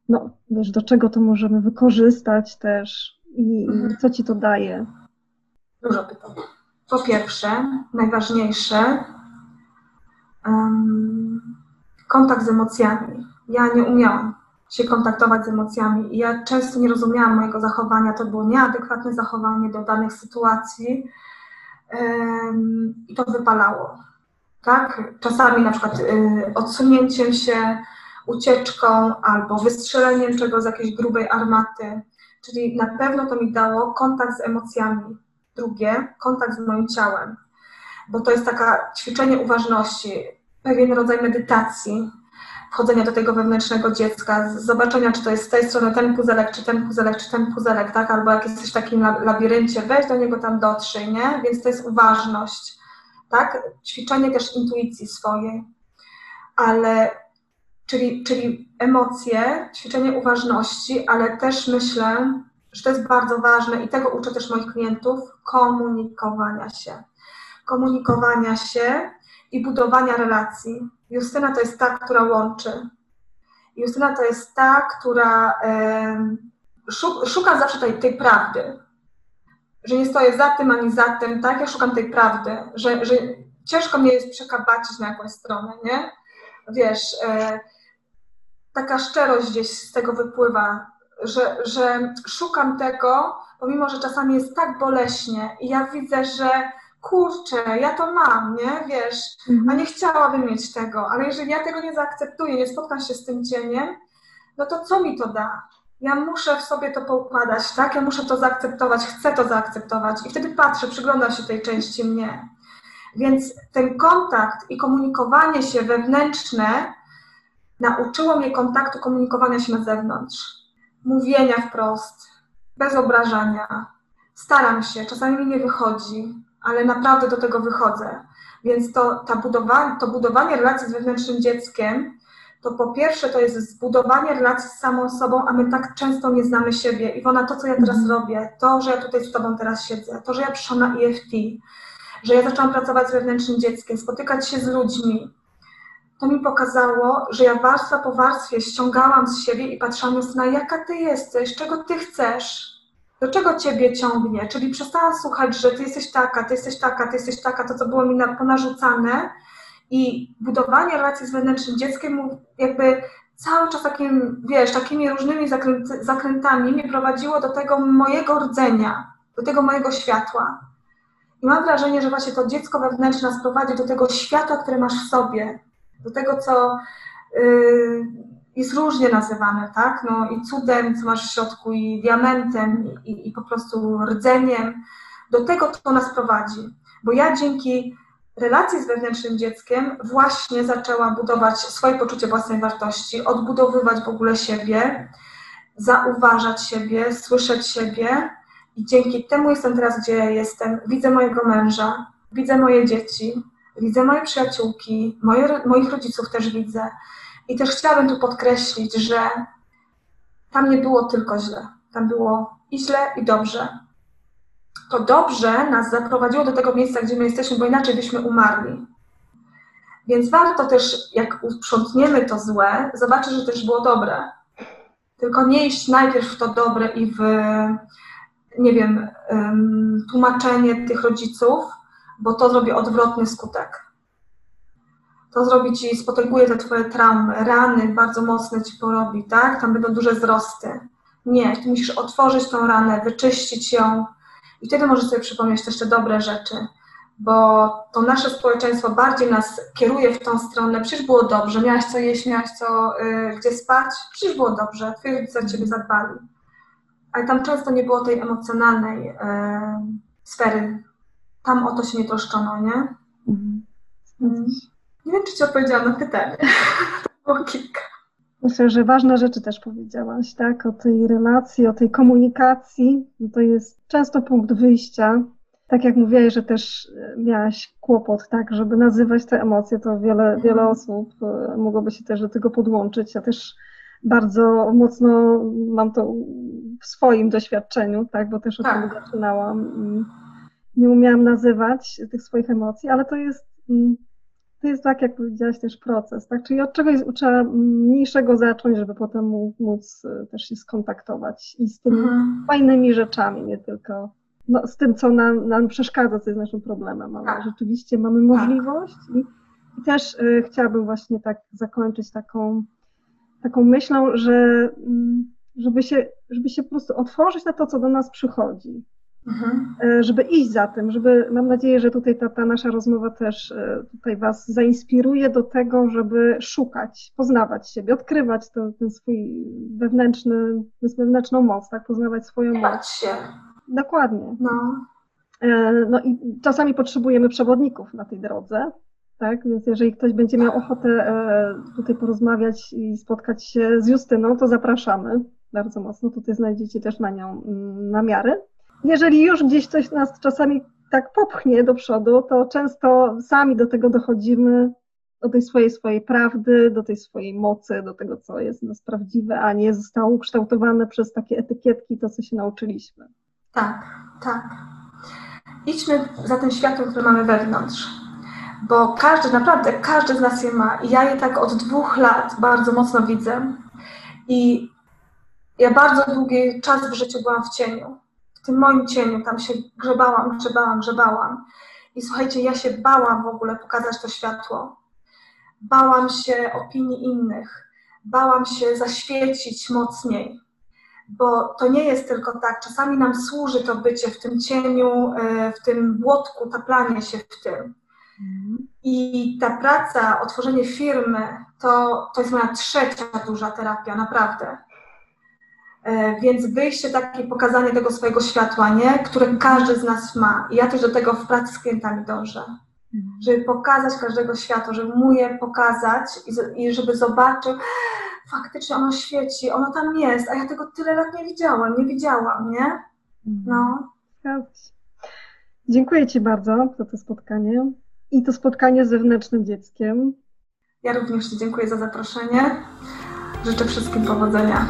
No, wiesz, do czego to możemy wykorzystać też i, mhm. co ci to daje? Dużo pytań. Po pierwsze, najważniejsze, um, kontakt z emocjami. Ja nie umiałam się kontaktować z emocjami i ja często nie rozumiałam mojego zachowania. To było nieadekwatne zachowanie do danych sytuacji um, i to wypalało tak? Czasami na przykład y, odsunięciem się, ucieczką albo wystrzeleniem czegoś z jakiejś grubej armaty. Czyli na pewno to mi dało kontakt z emocjami. Drugie, kontakt z moim ciałem, bo to jest taka ćwiczenie uważności, pewien rodzaj medytacji, wchodzenia do tego wewnętrznego dziecka, zobaczenia, czy to jest z tej strony ten puzelek, czy ten puzelek, czy ten puzelek, tak? Albo jak jesteś w takim labiryncie, weź do niego tam dotrzyj, nie? Więc to jest uważność tak? Ćwiczenie też intuicji swojej, ale czyli, czyli emocje, ćwiczenie uważności, ale też myślę, że to jest bardzo ważne i tego uczę też moich klientów, komunikowania się. Komunikowania się i budowania relacji. Justyna to jest ta, która łączy. Justyna to jest ta, która szuka zawsze tej, tej prawdy. Że nie stoję za tym ani za tym, tak? Ja szukam tej prawdy, że, że ciężko mnie jest przekabacić na jakąś stronę, nie? Wiesz, e, taka szczerość gdzieś z tego wypływa, że, że szukam tego, pomimo, że czasami jest tak boleśnie i ja widzę, że kurczę, ja to mam, nie, wiesz, mhm. a nie chciałabym mieć tego, ale jeżeli ja tego nie zaakceptuję, nie spotkam się z tym cieniem, no to co mi to da? Ja muszę w sobie to poukładać, tak? Ja muszę to zaakceptować, chcę to zaakceptować i wtedy patrzę, przyglądam się tej części mnie. Więc ten kontakt i komunikowanie się wewnętrzne nauczyło mnie kontaktu, komunikowania się na zewnątrz, mówienia wprost, bez obrażania. Staram się, czasami mi nie wychodzi, ale naprawdę do tego wychodzę. Więc to, ta budowa, to budowanie relacji z wewnętrznym dzieckiem, to po pierwsze to jest zbudowanie relacji z samą sobą, a my tak często nie znamy siebie. Iwona, to co ja teraz mhm. robię, to, że ja tutaj z Tobą teraz siedzę, to, że ja przyszłam na EFT, że ja zaczęłam pracować z wewnętrznym dzieckiem, spotykać się z ludźmi, to mi pokazało, że ja warstwa po warstwie ściągałam z siebie i patrzyłam na jaka ty jesteś, czego ty chcesz, do czego ciebie ciągnie. Czyli przestałam słuchać, że ty jesteś taka, ty jesteś taka, ty jesteś taka, to co było mi ponarzucane i budowanie relacji z wewnętrznym dzieckiem jakby cały czas takim, wiesz, takimi różnymi zakrętami mnie prowadziło do tego mojego rdzenia, do tego mojego światła. I mam wrażenie, że właśnie to dziecko wewnętrzne nas prowadzi do tego światła, które masz w sobie, do tego, co yy, jest różnie nazywane, tak? No i cudem, co masz w środku, i diamentem, i, i po prostu rdzeniem. Do tego to nas prowadzi. Bo ja dzięki relacji z wewnętrznym dzieckiem właśnie zaczęłam budować swoje poczucie własnej wartości, odbudowywać w ogóle siebie, zauważać siebie, słyszeć siebie i dzięki temu jestem teraz, gdzie ja jestem. Widzę mojego męża, widzę moje dzieci, widzę moje przyjaciółki, moje, moich rodziców też widzę. I też chciałabym tu podkreślić, że tam nie było tylko źle. Tam było i źle, i dobrze. To dobrze nas zaprowadziło do tego miejsca, gdzie my jesteśmy, bo inaczej byśmy umarli. Więc warto też, jak usprzątniemy to złe, zobaczyć, że też było dobre. Tylko nie iść najpierw w to dobre i w, nie wiem, tłumaczenie tych rodziców, bo to zrobi odwrotny skutek. To zrobi ci, spotęguje te twoje traumy, rany bardzo mocne ci porobi, tak? Tam będą duże wzrosty. Nie, ty musisz otworzyć tą ranę, wyczyścić ją i wtedy możesz sobie przypomnieć też te dobre rzeczy, bo to nasze społeczeństwo bardziej nas kieruje w tą stronę. Przecież było dobrze, miałaś co jeść, miałaś co, y, gdzie spać, przecież było dobrze, twoi rodzice o ciebie zadbali. Ale tam często nie było tej emocjonalnej y, sfery tam o to się nie troszczono, nie? Mhm. Mm. Nie wiem, czy Ci odpowiedziałam na pytanie. to było kilka. Myślę, że ważne rzeczy też powiedziałaś, tak? O tej relacji, o tej komunikacji. No to jest często punkt wyjścia. Tak jak mówiłaś, że też miałaś kłopot, tak, żeby nazywać te emocje, to wiele, wiele mhm. osób e, mogłoby się też do tego podłączyć. Ja też bardzo mocno mam to w swoim doświadczeniu, tak, bo też o tak. tym zaczynałam nie umiałam nazywać tych swoich emocji, ale to jest, mm, to jest tak, jak powiedziałaś, też proces, tak? Czyli od czegoś trzeba mniejszego zacząć, żeby potem móc y, też się skontaktować i z tymi mhm. fajnymi rzeczami, nie tylko no, z tym, co nam, nam przeszkadza, co jest naszym problemem, ale tak. rzeczywiście mamy możliwość tak. i, i, też y, chciałabym właśnie tak zakończyć taką, taką myślą, że mm, żeby się, żeby się po prostu otworzyć na to, co do nas przychodzi. Mhm. E, żeby iść za tym, żeby, mam nadzieję, że tutaj ta, ta nasza rozmowa też e, tutaj Was zainspiruje do tego, żeby szukać, poznawać siebie, odkrywać to, ten swój wewnętrzny, wewnętrzną moc, tak, poznawać swoją moc. się. Dokładnie. No. E, no i czasami potrzebujemy przewodników na tej drodze, tak, więc jeżeli ktoś będzie miał ochotę tutaj porozmawiać i spotkać się z Justyną, to zapraszamy bardzo mocno. Tutaj znajdziecie też na nią mm, namiary jeżeli już gdzieś coś nas czasami tak popchnie do przodu, to często sami do tego dochodzimy, do tej swojej swojej prawdy, do tej swojej mocy, do tego, co jest nas prawdziwe, a nie zostało ukształtowane przez takie etykietki, to, co się nauczyliśmy. Tak, tak. Idźmy za tym światłem, które mamy wewnątrz. bo każdy, naprawdę, każdy z nas je ma. I ja je tak od dwóch lat bardzo mocno widzę. I ja bardzo długi czas w życiu byłam w cieniu. W tym moim cieniu, tam się grzebałam, grzebałam, grzebałam. I słuchajcie, ja się bałam w ogóle pokazać to światło. Bałam się opinii innych. Bałam się zaświecić mocniej bo to nie jest tylko tak, czasami nam służy to bycie w tym cieniu, e, w tym błotku, taplanie się w tym. I ta praca, otworzenie firmy, to, to jest moja trzecia duża terapia, naprawdę. E, więc wyjście takie, pokazanie tego swojego światła, nie? które każdy z nas ma. I ja też do tego w pracy z klientami dążę. Żeby pokazać każdego światła, żeby mu je pokazać i, i żeby zobaczył, faktycznie ono świeci, ono tam jest, a ja tego tyle lat nie widziałam, nie widziałam, nie? No. Dziękuję Ci bardzo za to spotkanie i to spotkanie z zewnętrznym dzieckiem. Ja również Ci dziękuję za zaproszenie. Życzę wszystkim powodzenia.